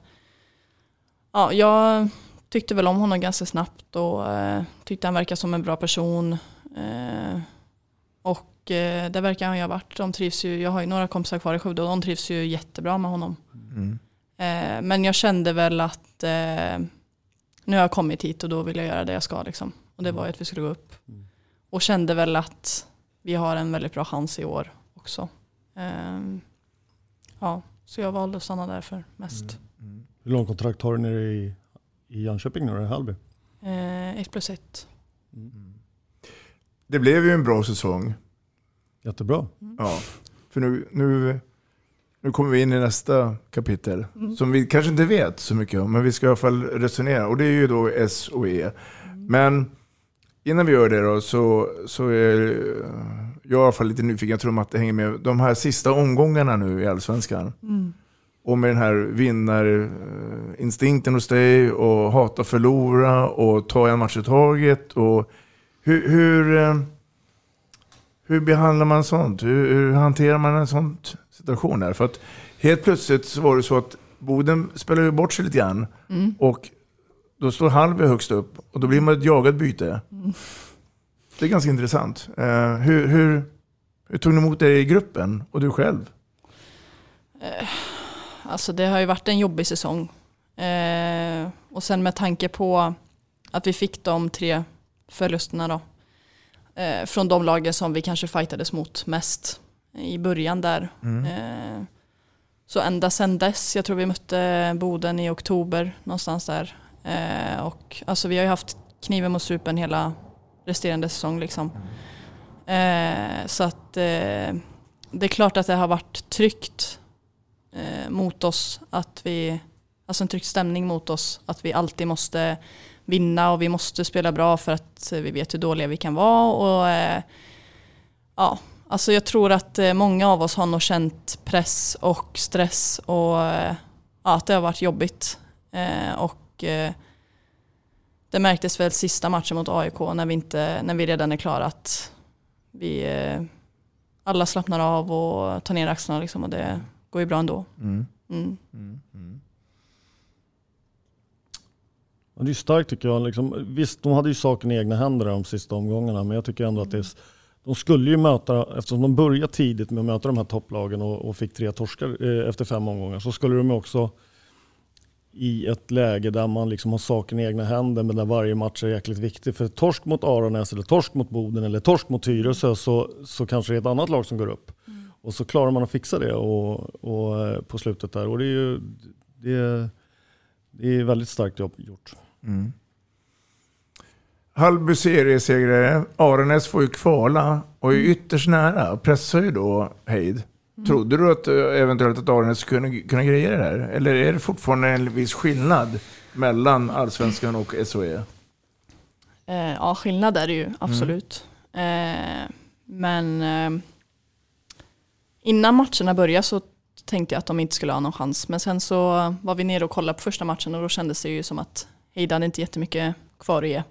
ja, jag tyckte väl om honom ganska snabbt och eh, tyckte han verkar som en bra person. Och det verkar han ju ha varit. De trivs ju, jag har ju några kompisar kvar i Skövde och de trivs ju jättebra med honom. Mm. Men jag kände väl att nu har jag kommit hit och då vill jag göra det jag ska. Liksom. Och det var ju att vi skulle gå upp. Och kände väl att vi har en väldigt bra chans i år också. Ehm, ja, så jag valde att stanna därför mest. Hur lång kontrakt har du nere i, i Jönköping nu, i Hallby? Eh, ett plus ett. Det blev ju en bra säsong. Jättebra. Ja, för nu, nu, nu kommer vi in i nästa kapitel. Mm. Som vi kanske inte vet så mycket om, men vi ska i alla fall resonera. Och det är ju då S och E. Men innan vi gör det då så, så är jag i alla fall lite nyfiken. Jag tror att det hänger med. De här sista omgångarna nu i Allsvenskan. Mm. Och med den här vinnarinstinkten hos dig och hata att förlora och ta en match i taget. Och hur, hur, eh, hur behandlar man sånt? Hur, hur hanterar man en sån situation? Där? För att helt plötsligt så var det så att Boden spelade bort sig lite grann. Mm. Och då står Hallby högst upp och då blir man ett jagat byte. Mm. Det är ganska intressant. Eh, hur, hur, hur tog ni emot det i gruppen och du själv? Eh, alltså det har ju varit en jobbig säsong. Eh, och sen med tanke på att vi fick de tre förlusterna då. Från de lagen som vi kanske fightades mot mest i början där. Mm. Så ända sedan dess, jag tror vi mötte Boden i oktober någonstans där. Och alltså vi har ju haft kniven mot strupen hela resterande säsong liksom. Eh, så att eh, det är klart att det har varit tryggt eh, mot oss att vi, alltså en trygg stämning mot oss att vi alltid måste vinna och vi måste spela bra för att eh, vi vet hur dåliga vi kan vara och eh, ja, alltså jag tror att eh, många av oss har nog känt press och stress och eh, ja, att det har varit jobbigt eh, och eh, det märktes väl sista matchen mot AIK när vi, inte, när vi redan är klara att vi eh, alla slappnar av och tar ner axlarna liksom och det går ju bra ändå. Mm. Mm. Ja, det är starkt tycker jag. Liksom, visst, de hade ju saken i egna händer de sista omgångarna, men jag tycker ändå att det är, de skulle ju möta, eftersom de började tidigt med att möta de här topplagen och, och fick tre torskar eh, efter fem omgångar, så skulle de också i ett läge där man liksom har saken i egna händer men där varje match är jäkligt viktig. För torsk mot Aranäs eller torsk mot Boden eller torsk mot Tyresö så, så kanske det är ett annat lag som går upp. Och så klarar man att fixa det och, och, eh, på slutet där. Och det är ju det är, det är väldigt starkt jobb gjort. Mm. Hallby seriesegrare, Aranäs får ju kvala och är ytterst nära. Pressar ju då Heid. Trodde du att eh, eventuellt att Aranäs skulle kunna, kunna greja det här? Eller är det fortfarande en viss skillnad mellan Allsvenskan och SHE? Eh, ja, skillnad är det ju absolut. Eh, men eh, innan matcherna började så tänkte jag att de inte skulle ha någon chans. Men sen så var vi nere och kollade på första matchen och då kändes det ju som att Heid hade inte jättemycket kvar att ge.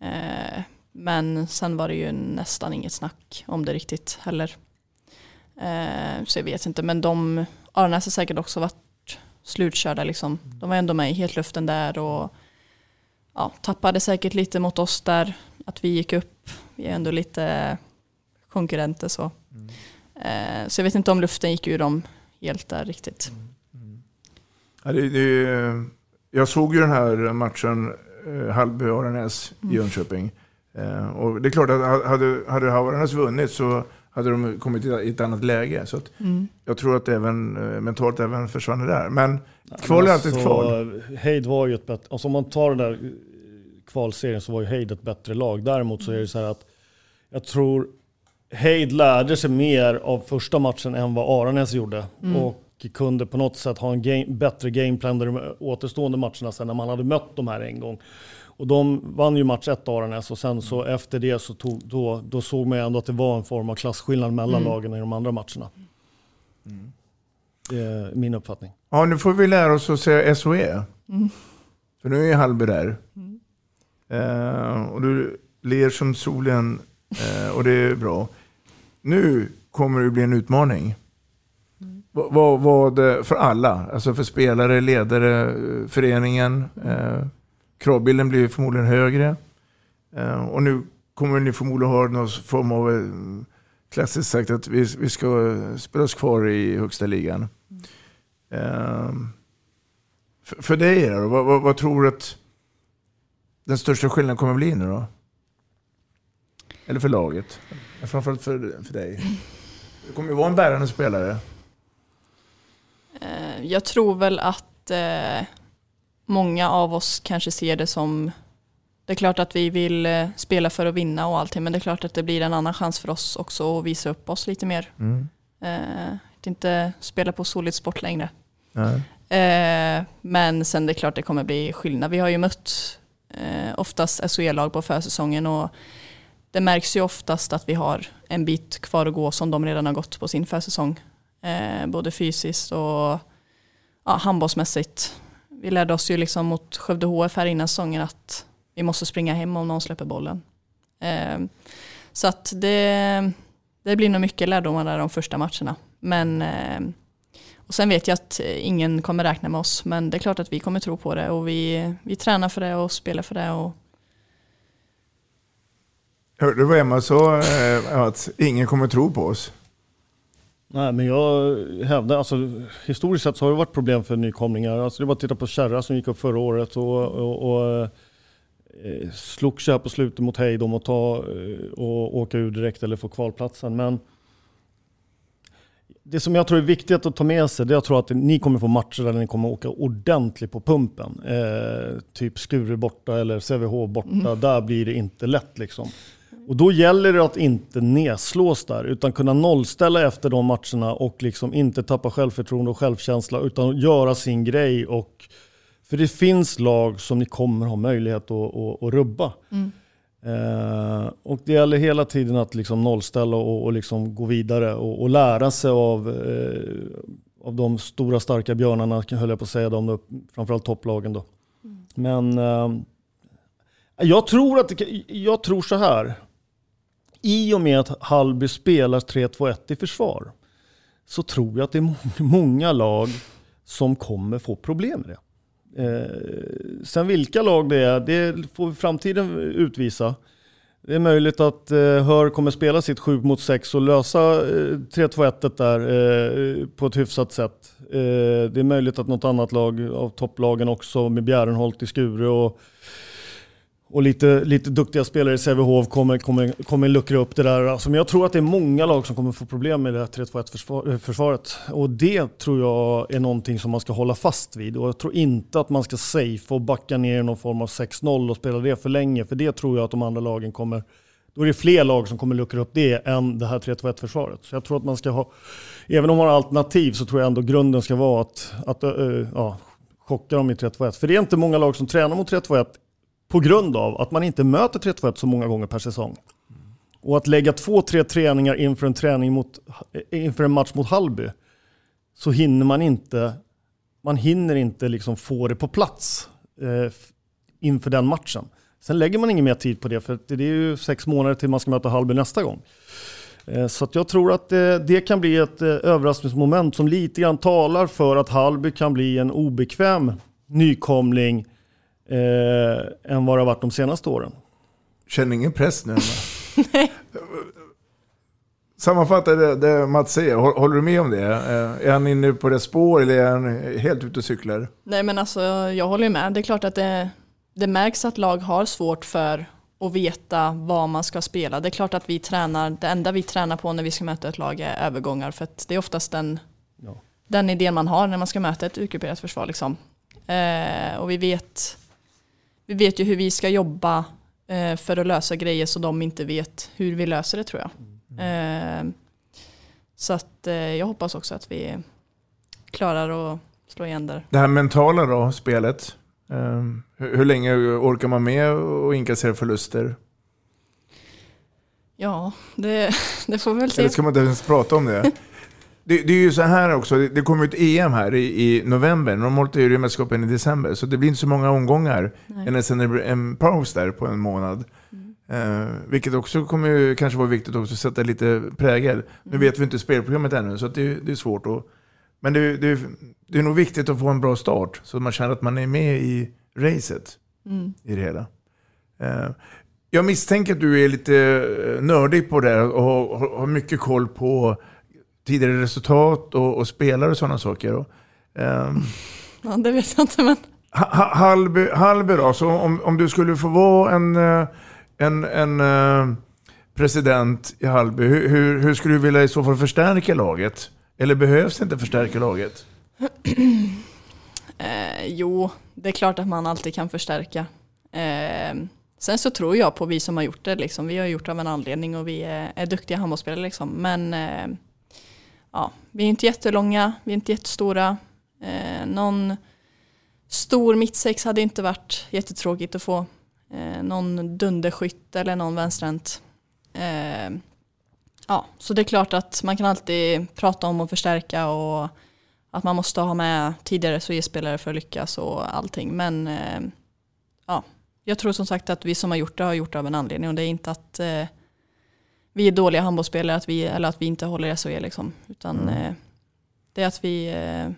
Eh, men sen var det ju nästan inget snack om det riktigt heller. Eh, så jag vet inte, men de, Aranäs har säkert också varit slutkörda liksom. De var ändå med i hetluften där och ja, tappade säkert lite mot oss där, att vi gick upp. Vi är ändå lite konkurrenter så. Eh, så jag vet inte om luften gick ur dem helt där riktigt. Ja, det, det, jag såg ju den här matchen, eh, Hallby-Aranäs i Jönköping. Eh, och det är klart att ha- hade, hade Aranäs vunnit så hade de kommit i ett annat läge. Så att Mm. Jag tror att det även, eh, mentalt även försvann det där. Men kval är alltid ett kval. Heid var ju ett bättre, alltså om man tar den där eh, kvalserien så var ju Heid ett bättre lag. Däremot så är det så här att jag tror Heid lärde sig mer av första matchen än vad Aranäs gjorde. Mm. Och kunde på något sätt ha en game, bättre gameplan där de återstående matcherna sen när man hade mött de här en gång. Och de vann ju match ett Aranäs och sen så efter det så tog, då, då såg man ju ändå att det var en form av klasskillnad mellan Mm. lagen i de andra matcherna. Det är min uppfattning. Ja, nu får vi lära oss att säga SOE. Mm. För nu är Hallby där. Eh, och du ler som solen eh, och det är bra. Nu kommer det bli en utmaning. Vad, vad, vad, eh, för alla, alltså för spelare, ledare, eh, föreningen. Eh, kravbilden blir förmodligen högre. Eh, och nu kommer ni förmodligen ha någon form av eh, klassiskt sagt att vi, vi ska spela oss kvar i högsta ligan. Ehm, för, för dig då, vad, vad, vad tror du att den största skillnaden kommer bli nu då? Eller för laget? Framförallt för, för dig. Du kommer ju vara en bärande spelare. Jag tror väl att eh, många av oss kanske ser det som det är klart att vi vill eh, spela för att vinna och allting men det är klart att det blir en annan chans för oss också att visa upp oss lite mer. Mm. Eh, att inte spela på solid sport längre. Eh, men sen det är klart det kommer bli skillnad. Vi har ju mött eh, oftast SHE-lag på försäsongen och det märks ju oftast att vi har en bit kvar att gå som de redan har gått på sin försäsong. Eh, både fysiskt och ja, handbollsmässigt. Vi lärde oss ju liksom mot Skövde HF här innan säsongen att vi måste springa hem om någon släpper bollen. Eh, så att det, det blir nog mycket lärdomar där de första matcherna. Men eh, och sen vet jag att ingen kommer räkna med oss, men det är klart att vi kommer tro på det och vi, vi tränar för det och spelar för det. Och, Hörde du vad Emma sa? Eh, att ingen kommer tro på oss. Nej, men jag hävdar, alltså historiskt sett så har det varit problem för nykomlingar. Alltså det är bara att titta på Kärra som gick upp förra året och, och, och eh, slogs här på slutet mot Heid om att ta eh, och åka ur direkt eller få kvalplatsen. Men det som jag tror är viktigt att ta med sig, det är att jag tror att ni kommer få matcher där ni kommer åka ordentligt på pumpen. Eh, typ Skure borta eller Sävehof borta. Mm. Där blir det inte lätt liksom. Och då gäller det att inte nedslås där, utan kunna nollställa efter de matcherna och liksom inte tappa självförtroende och självkänsla, utan göra sin grej. Och, för det finns lag som ni kommer ha möjlighet att, att, att rubba. Mm. Eh, och det gäller hela tiden att liksom nollställa och, och liksom gå vidare och, och lära sig av, eh, av de stora starka björnarna, höll jag på att säga, de, framförallt topplagen. Då. Men eh, jag, tror att jag tror så här. I och med att Hallby spelar 3-2-1 i försvar så tror jag att det är många lag som kommer få problem med det. Eh, sen vilka lag det är, det får framtiden utvisa. Det är möjligt att eh, Hör kommer spela sitt 7 mot 6 och lösa eh, 3-2-1 där eh, på ett hyfsat sätt. Eh, det är möjligt att något annat lag av topplagen också med Bjärenholt i Skure och, och lite, lite duktiga spelare i Sävehof kommer, kommer, kommer luckra upp det där. Alltså, men jag tror att det är många lag som kommer få problem med det här 3-2-1 försvar, eh, försvaret. Och det tror jag är någonting som man ska hålla fast vid. Och jag tror inte att man ska safe och backa ner i någon form av 6-0 och spela det för länge. För det tror jag att de andra lagen kommer då är det fler lag som kommer luckra upp det än det här 3-2-1 försvaret. Så jag tror att man ska ha, även om man har alternativ så tror jag ändå grunden ska vara att, att uh, ja, chocka dem i 3-2-1. För det är inte många lag som tränar mot 3-2-1 på grund av att man inte möter 3-2-1 så många gånger per säsong. Och att lägga två, tre träningar inför en, träning mot, inför en match mot Hallby så hinner man inte, man hinner inte liksom få det på plats. Eh, inför den matchen. Sen lägger man ingen mer tid på det för det är ju sex månader till man ska möta Hallby nästa gång. Eh, Så att jag tror att eh, det kan bli ett eh, överraskningsmoment som lite grann talar för att Hallby kan bli en obekväm nykomling eh, än vad det har varit de senaste åren. Känner ingen press nu? va? Sammanfatta det, det Mats säger, Hå- håller du med om det? Eh, Är han inne på det spår eller är han helt ute och cyklar? Nej men alltså jag håller med. Det är klart att det, det märks att lag har svårt för att veta vad man ska spela. Det är klart att vi tränar, det enda vi tränar på när vi ska möta ett lag är övergångar. För att det är oftast den, Ja. den idén man har när man ska möta ett utgrupperat försvar. Liksom. Eh, och vi vet, vi vet ju hur vi ska jobba eh, för att lösa grejer så de inte vet hur vi löser det tror jag. Eh, så att eh, jag hoppas också att vi klarar att slå igen där. Det här mentala då, spelet. Eh, Hur, hur länge orkar man med och inkassera förluster? Ja, det, det får vi väl se. Eller ska man inte ens prata om det? Det, det är ju så här också, det, det kommer ett EM här i, i november. Normalt är det mästerskapen i december, så det blir inte så många omgångar. Det blir en paus där på en månad. Eh, vilket också kommer ju kanske vara viktigt också att sätta lite prägel. Nu vet vi inte spelprogrammet ännu, så det, det är svårt. Att, men det, det, det är nog viktigt att få en bra start, så att man känner att man är med i racet Mm. i det hela. Eh, Jag misstänker att du är lite eh, nördig på det och har- har har mycket koll på tidigare resultat och, och spelare och sådana saker. Och, ehm, Ja, det vet jag inte men. Ha- Ha- Hallby, Hallby då, så om, om du skulle få vara en, eh, en, en eh, president i Hallby, hur, hur, hur skulle du vilja i så fall förstärka laget? Eller behövs det inte förstärka laget? Eh, jo, det är klart att man alltid kan förstärka. Eh, sen så tror jag på vi som har gjort det. Liksom. Vi har gjort det av en anledning och vi är, är duktiga handbollsspelare. Liksom. Men eh, ja, vi är inte jättelånga, vi är inte jättestora. Eh, någon stor mittsex hade inte varit jättetråkigt att få. Eh, någon dunderskytt eller någon vänsterhänt. Eh, ja, så det är klart att man kan alltid prata om att förstärka och att man måste ha med tidigare SOE-spelare för att lyckas och allting. Men eh, ja, jag tror som sagt att vi som har gjort det har gjort det av en anledning och det är inte att eh, vi är dåliga handbollsspelare att vi, eller att vi inte håller SOE liksom. Utan Mm. eh, det är att vi, eh,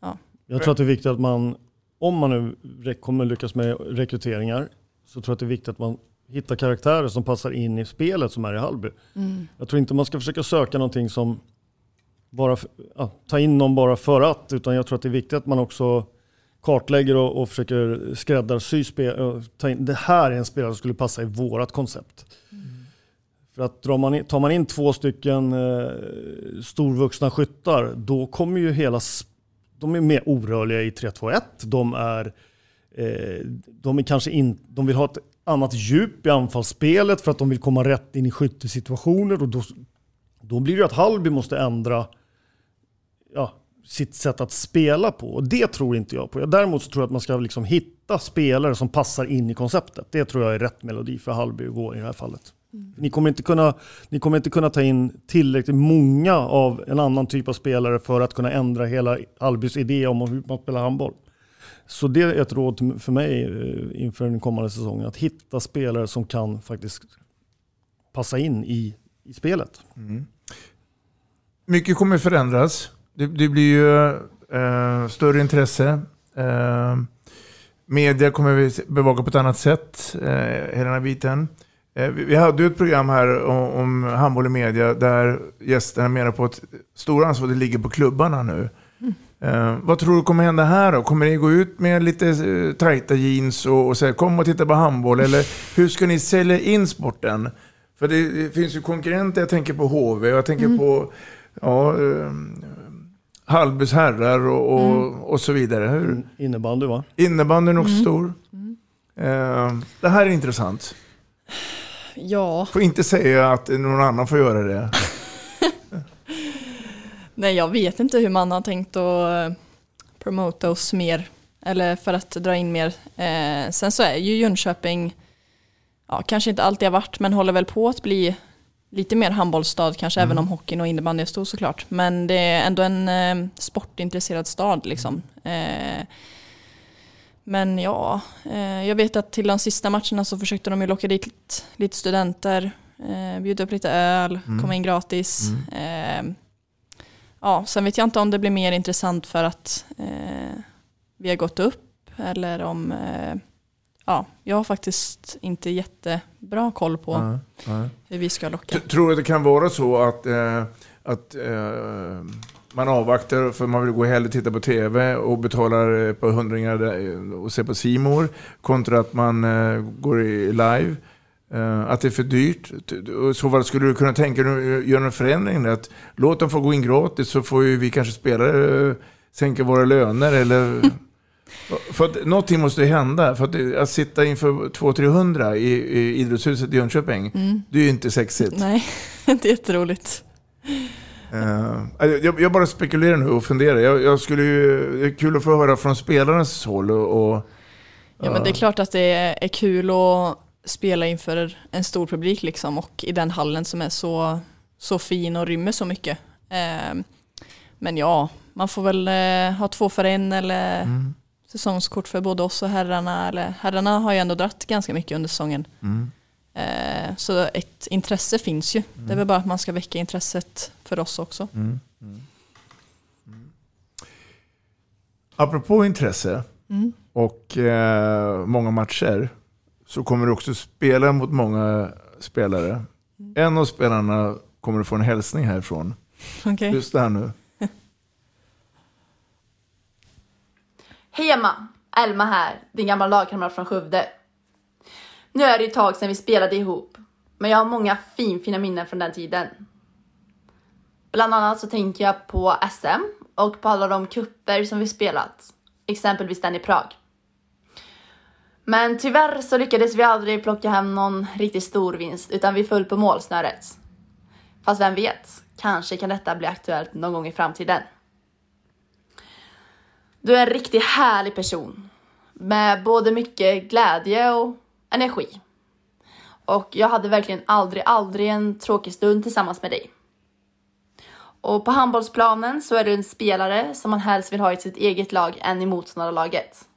ja. Jag tror att det är viktigt att man, om man nu kommer lyckas med rekryteringar, så tror jag att det är viktigt att man hittar karaktärer som passar in i spelet som är i Hallby. Mm. Jag tror inte man ska försöka söka någonting som bara, ja, ta in någon bara för att, utan jag tror att det är viktigt att man också kartlägger och, och försöker skräddarsy spel, det här är en spelare som skulle passa i vårat koncept. För att drar man in, tar man in två stycken eh, storvuxna skyttar, då kommer ju hela... De är mer orörliga i 3-2-1. De är... Eh, de är kanske in, De vill ha ett annat djup i anfallsspelet för att de vill komma rätt in i skyttesituationer. Och då, då blir det att Hallby måste ändra ja, sitt sätt att spela på. Och det tror inte jag på. Däremot så tror jag att man ska liksom hitta spelare som passar in i konceptet. Det tror jag är rätt melodi för Hallby att gå i det här fallet. Ni, kommer inte kunna, ni kommer inte kunna ta in tillräckligt många av en annan typ av spelare för att kunna ändra hela Hallbys idé om hur man spelar handboll. Så det är ett råd för mig eh, inför den kommande säsongen. Att hitta spelare som kan faktiskt passa in i, i spelet. Mycket kommer förändras. Det, det blir ju eh, större intresse. Eh, media kommer vi bevaka på ett annat sätt, eh, hela den här biten. Eh, vi, vi hade ju ett program här om, om handboll i media där gästerna menar på att stora ansvar det ligger på klubbarna nu. Eh, vad tror du kommer hända här då? Kommer ni gå ut med lite eh, tajta jeans och, och säga kom och titta på handboll? Eller hur ska ni sälja in sporten? För det, det finns ju konkurrenter, jag tänker på HV och jag tänker på ja, eh, Hallbys herrar och, och, och så vidare. Hur? Innebandy va? Innebandyn är också stor. Eh, det här är intressant. ja, Får inte säga att någon annan får göra det. nej jag vet inte hur man har tänkt att eh, promota oss mer. Eller för att dra in mer. Eh, sen så är ju Jönköping, ja kanske inte alltid har varit, men håller väl på att bli lite mer handbollsstad kanske, även om hockeyn och innebandy är stor såklart. Men det är ändå en eh, sportintresserad stad liksom. Eh, men ja, eh, jag vet att till de sista matcherna så försökte de ju locka dit lite, lite studenter, eh, bjuda upp lite öl, Mm. komma in gratis. Eh, ja, sen vet jag inte om det blir mer intressant för att eh, vi har gått upp eller om, eh, ja, jag har faktiskt inte jättebra koll på Nej, nej. hur vi ska locka. Tror du att det kan vara så att, eh, att eh, man avvaktar för man vill gå hellre titta på tv och betalar eh, ett par hundringar där, och se på Simor kontra att man eh, går i live? Eh, att det är för dyrt? Så fall skulle du kunna tänka dig att göra en förändring? Att låt dem få gå in gratis så får vi kanske spelare eh, sänka våra löner eller... För att någonting måste ju hända. För att, det- att sitta inför 200-300 i, i idrottshuset i Jönköping, Mm. det är ju inte sexigt. Nej, det är jätteroligt. Eh, jag, jag bara spekulerar nu och funderar. Jag, jag skulle ju, det är kul att få höra från spelarens håll. Och, och, Ja men det är klart att det är, är kul att spela inför en stor publik liksom och i den hallen som är så, så fin och rymmer så mycket. Eh, men ja, man får väl eh, ha två för en eller Mm. Säsongskort för både oss och herrarna. Eller, herrarna har ju ändå dratt ganska mycket under säsongen. Mm. Eh, så ett intresse finns ju. Det är väl bara att man ska väcka intresset för oss också. Mm. Mm. Mm. Apropå intresse Mm. och eh, många matcher så kommer du också spela mot många spelare. En av spelarna kommer att få en hälsning härifrån. Okej. Lyssna här nu. Hej Emma! Elma här, din gamla lagkamrat från Skövde. Nu är det ett tag sedan vi spelade ihop, men jag har många finfina minnen från den tiden. Bland annat så tänker jag på SM och på alla de kupper som vi spelat, exempelvis den i Prag. Men tyvärr så lyckades vi aldrig plocka hem någon riktigt stor vinst utan vi föll på målsnöret. Fast vem vet, kanske kan detta bli aktuellt någon gång i framtiden. Du är en riktigt härlig person med både mycket glädje och energi. Och jag hade verkligen aldrig, aldrig en tråkig stund tillsammans med dig. Och på handbollsplanen så är du en spelare som man helst vill ha i sitt eget lag än i motståndarlaget.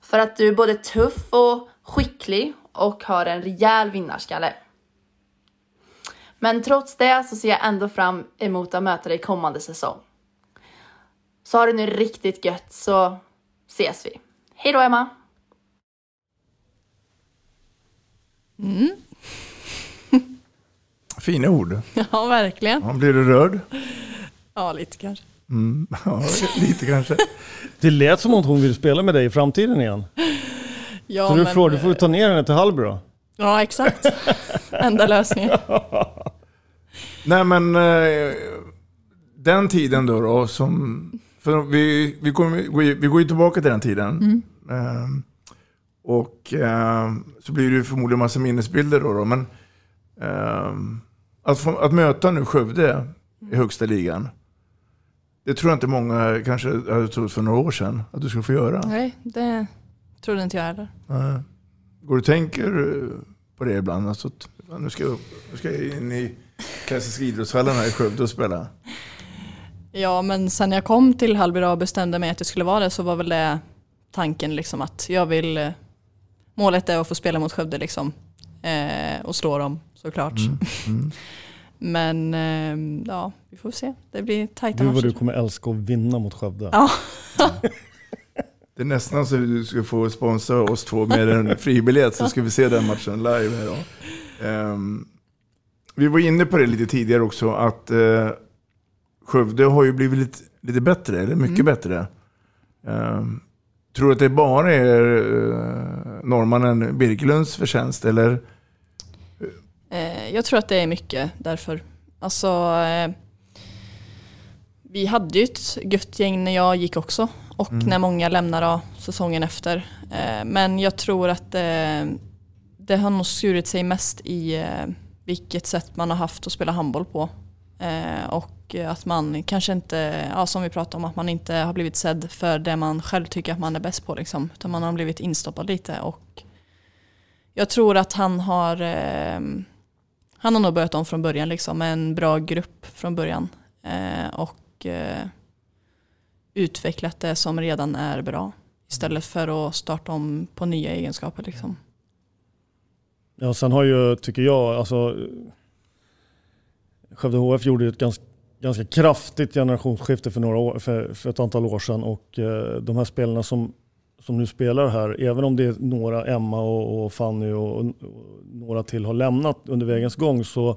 För att du är både tuff och skicklig och har en rejäl vinnarskalle. Men trots det så ser jag ändå fram emot att möta dig kommande säsong. Så har det nu riktigt gött så ses vi. Hej då Emma! Mm. Fina ord. Ja, verkligen. Ja, blir du rörd? Ja, lite kanske. Mm. Ja, lite kanske. Det lät som att hon vill spela med dig i framtiden igen. Ja, så du, men- får, du får ta ner henne till Hallby då. Ja, exakt. Enda lösningen. Nej men eh, den tiden då, då som... För vi, vi, kommer, vi går ju tillbaka till den tiden. Mm. Ehm, och ehm, så blir det ju förmodligen massa minnesbilder då. då men ehm, att, få, att möta nu Skövde i högsta ligan. Det tror jag inte många kanske hade trott för några år sedan att du skulle få göra. Nej, det trodde inte jag heller. Går du tänker eh, på det ibland? Alltså, nu, ska jag, nu ska jag in i klassiska idrottshallen här i Skövde och spela. Ja, men sen jag kom till Hallby och bestämde mig att det skulle vara det så var väl det tanken liksom att jag vill eh, Målet är att få spela mot Skövde liksom. Eh, och slå dem såklart. Mm, mm. Men eh, ja, vi får se. Det blir tajta Du vad matcher. du kommer älska att vinna mot Skövde. Ja. Det är nästan så du ska få sponsra oss två med en fribiljett så ska vi se den matchen live här då. Ehm, vi var inne på det lite tidigare också att uh, Skövde har ju blivit lite, lite bättre, eller mycket Mm. bättre. Um, tror du att det bara är uh, norrmannen Birkelunds förtjänst eller? Eh, jag tror att det är mycket därför. Alltså, eh, vi hade ju ett gött gäng när jag gick också och Mm. när många lämnade av säsongen efter. Men jag tror att det har nog skurit sig mest i vilket sätt man har haft att spela handboll på. Eh, och att man kanske inte, ja, som vi pratade om, att man inte har blivit sedd för det man själv tycker att man är bäst på. Liksom, utan man har blivit instoppad lite. Och jag tror att han har eh, han har nog börjat om från början liksom, med en bra grupp från början. Eh, och eh, utvecklat det som redan är bra Istället för att starta om på nya egenskaper. Liksom. Ja, sen har ju, tycker jag, alltså Skövde HF gjorde ett ganska, ganska kraftigt generationsskifte för, några år, för, för ett antal år sedan och eh, de här spelarna som, som nu spelar här, även om det är några, Emma och, och Fanny och, och, några till har lämnat under vägens gång så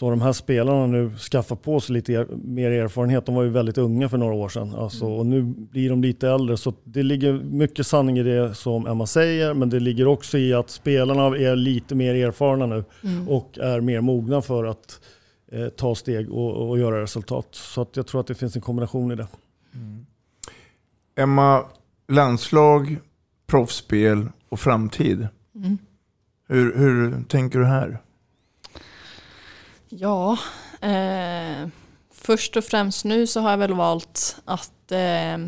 så de här spelarna nu skaffat på sig lite er, mer erfarenhet. De var ju väldigt unga för några år sedan. Alltså, och nu blir de lite äldre. Så det ligger mycket sanning i det som Emma säger. Men det ligger också i att spelarna är lite mer erfarna nu. Mm. Och är mer mogna för att eh, ta steg och, och göra resultat. Så att jag tror att det finns en kombination i det. Emma, landslag, proffsspel och framtid. Mm. Hur, hur tänker du här? Ja, eh, först och främst nu så har jag väl valt att eh,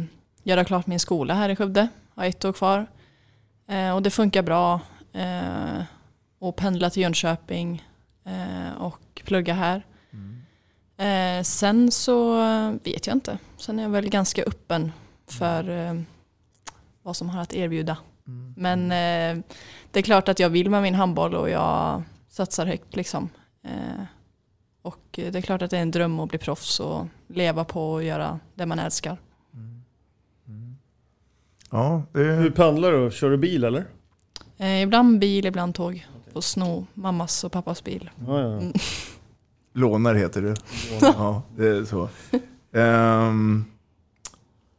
göra klart min skola här i Skövde. Har ett år kvar. Eh, och det funkar bra. Eh, och pendla till Jönköping eh, och plugga här. Eh, sen så vet jag inte. Sen är jag väl ganska öppen för eh, vad som har att erbjuda. Men eh, det är klart att jag vill med min handboll och jag satsar högt liksom. Eh, och det är klart att det är en dröm att bli proffs och leva på och göra det man älskar. Ja, det... Hur pendlar du? Kör du bil eller? Eh, ibland bil, ibland tåg. Och sno mammas och pappas bil. Ja, ja. Mm. Lånar heter det. Ja, det är så. Ehm,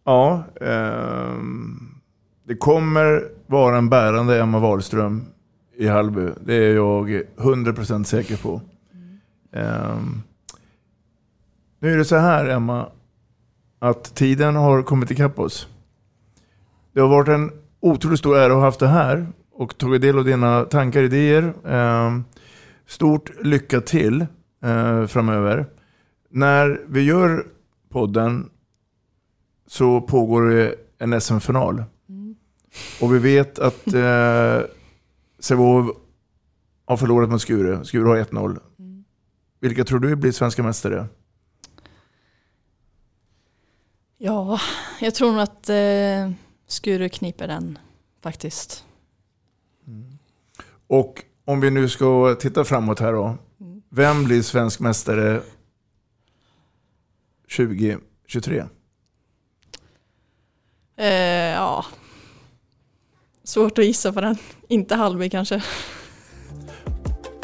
ja, ehm, det kommer vara en bärande Emma Wahlström i Hallby. Det är jag 100% säker på. Ehm, nu är det så här Emma, att tiden har kommit ikapp oss. Det har varit en otroligt stor ära att ha haft det här och tagit del av dina tankar och idéer. Ehm, stort lycka till eh, framöver. När vi gör podden så pågår det en SM-final. Och vi vet att eh, Sävehof har förlorat mot Skure. Skure har 1-0. Vilka tror du blir svenska mästare? Ja, jag tror nog att eh, Skuru kniper den faktiskt. Och om vi nu ska titta framåt här då. Vem blir svensk mästare 2023? Eh, ja, svårt att gissa på den. Inte Hallby kanske.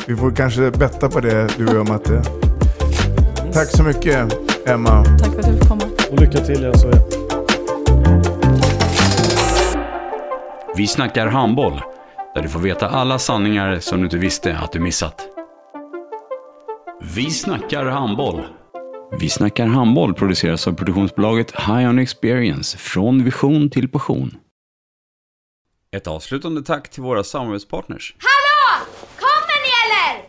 Vi får kanske betta på det du och jag Matte. Tack så mycket Emma. Tack för att jag fick komma. Och lycka till i SHE. Vi snackar handboll, där du får veta alla sanningar som du inte visste att du missat. Vi snackar handboll. Vi snackar handboll produceras av produktionsbolaget High On Experience, från vision till passion. Ett avslutande tack till våra samarbetspartners. Hallå! Kommer ni eller?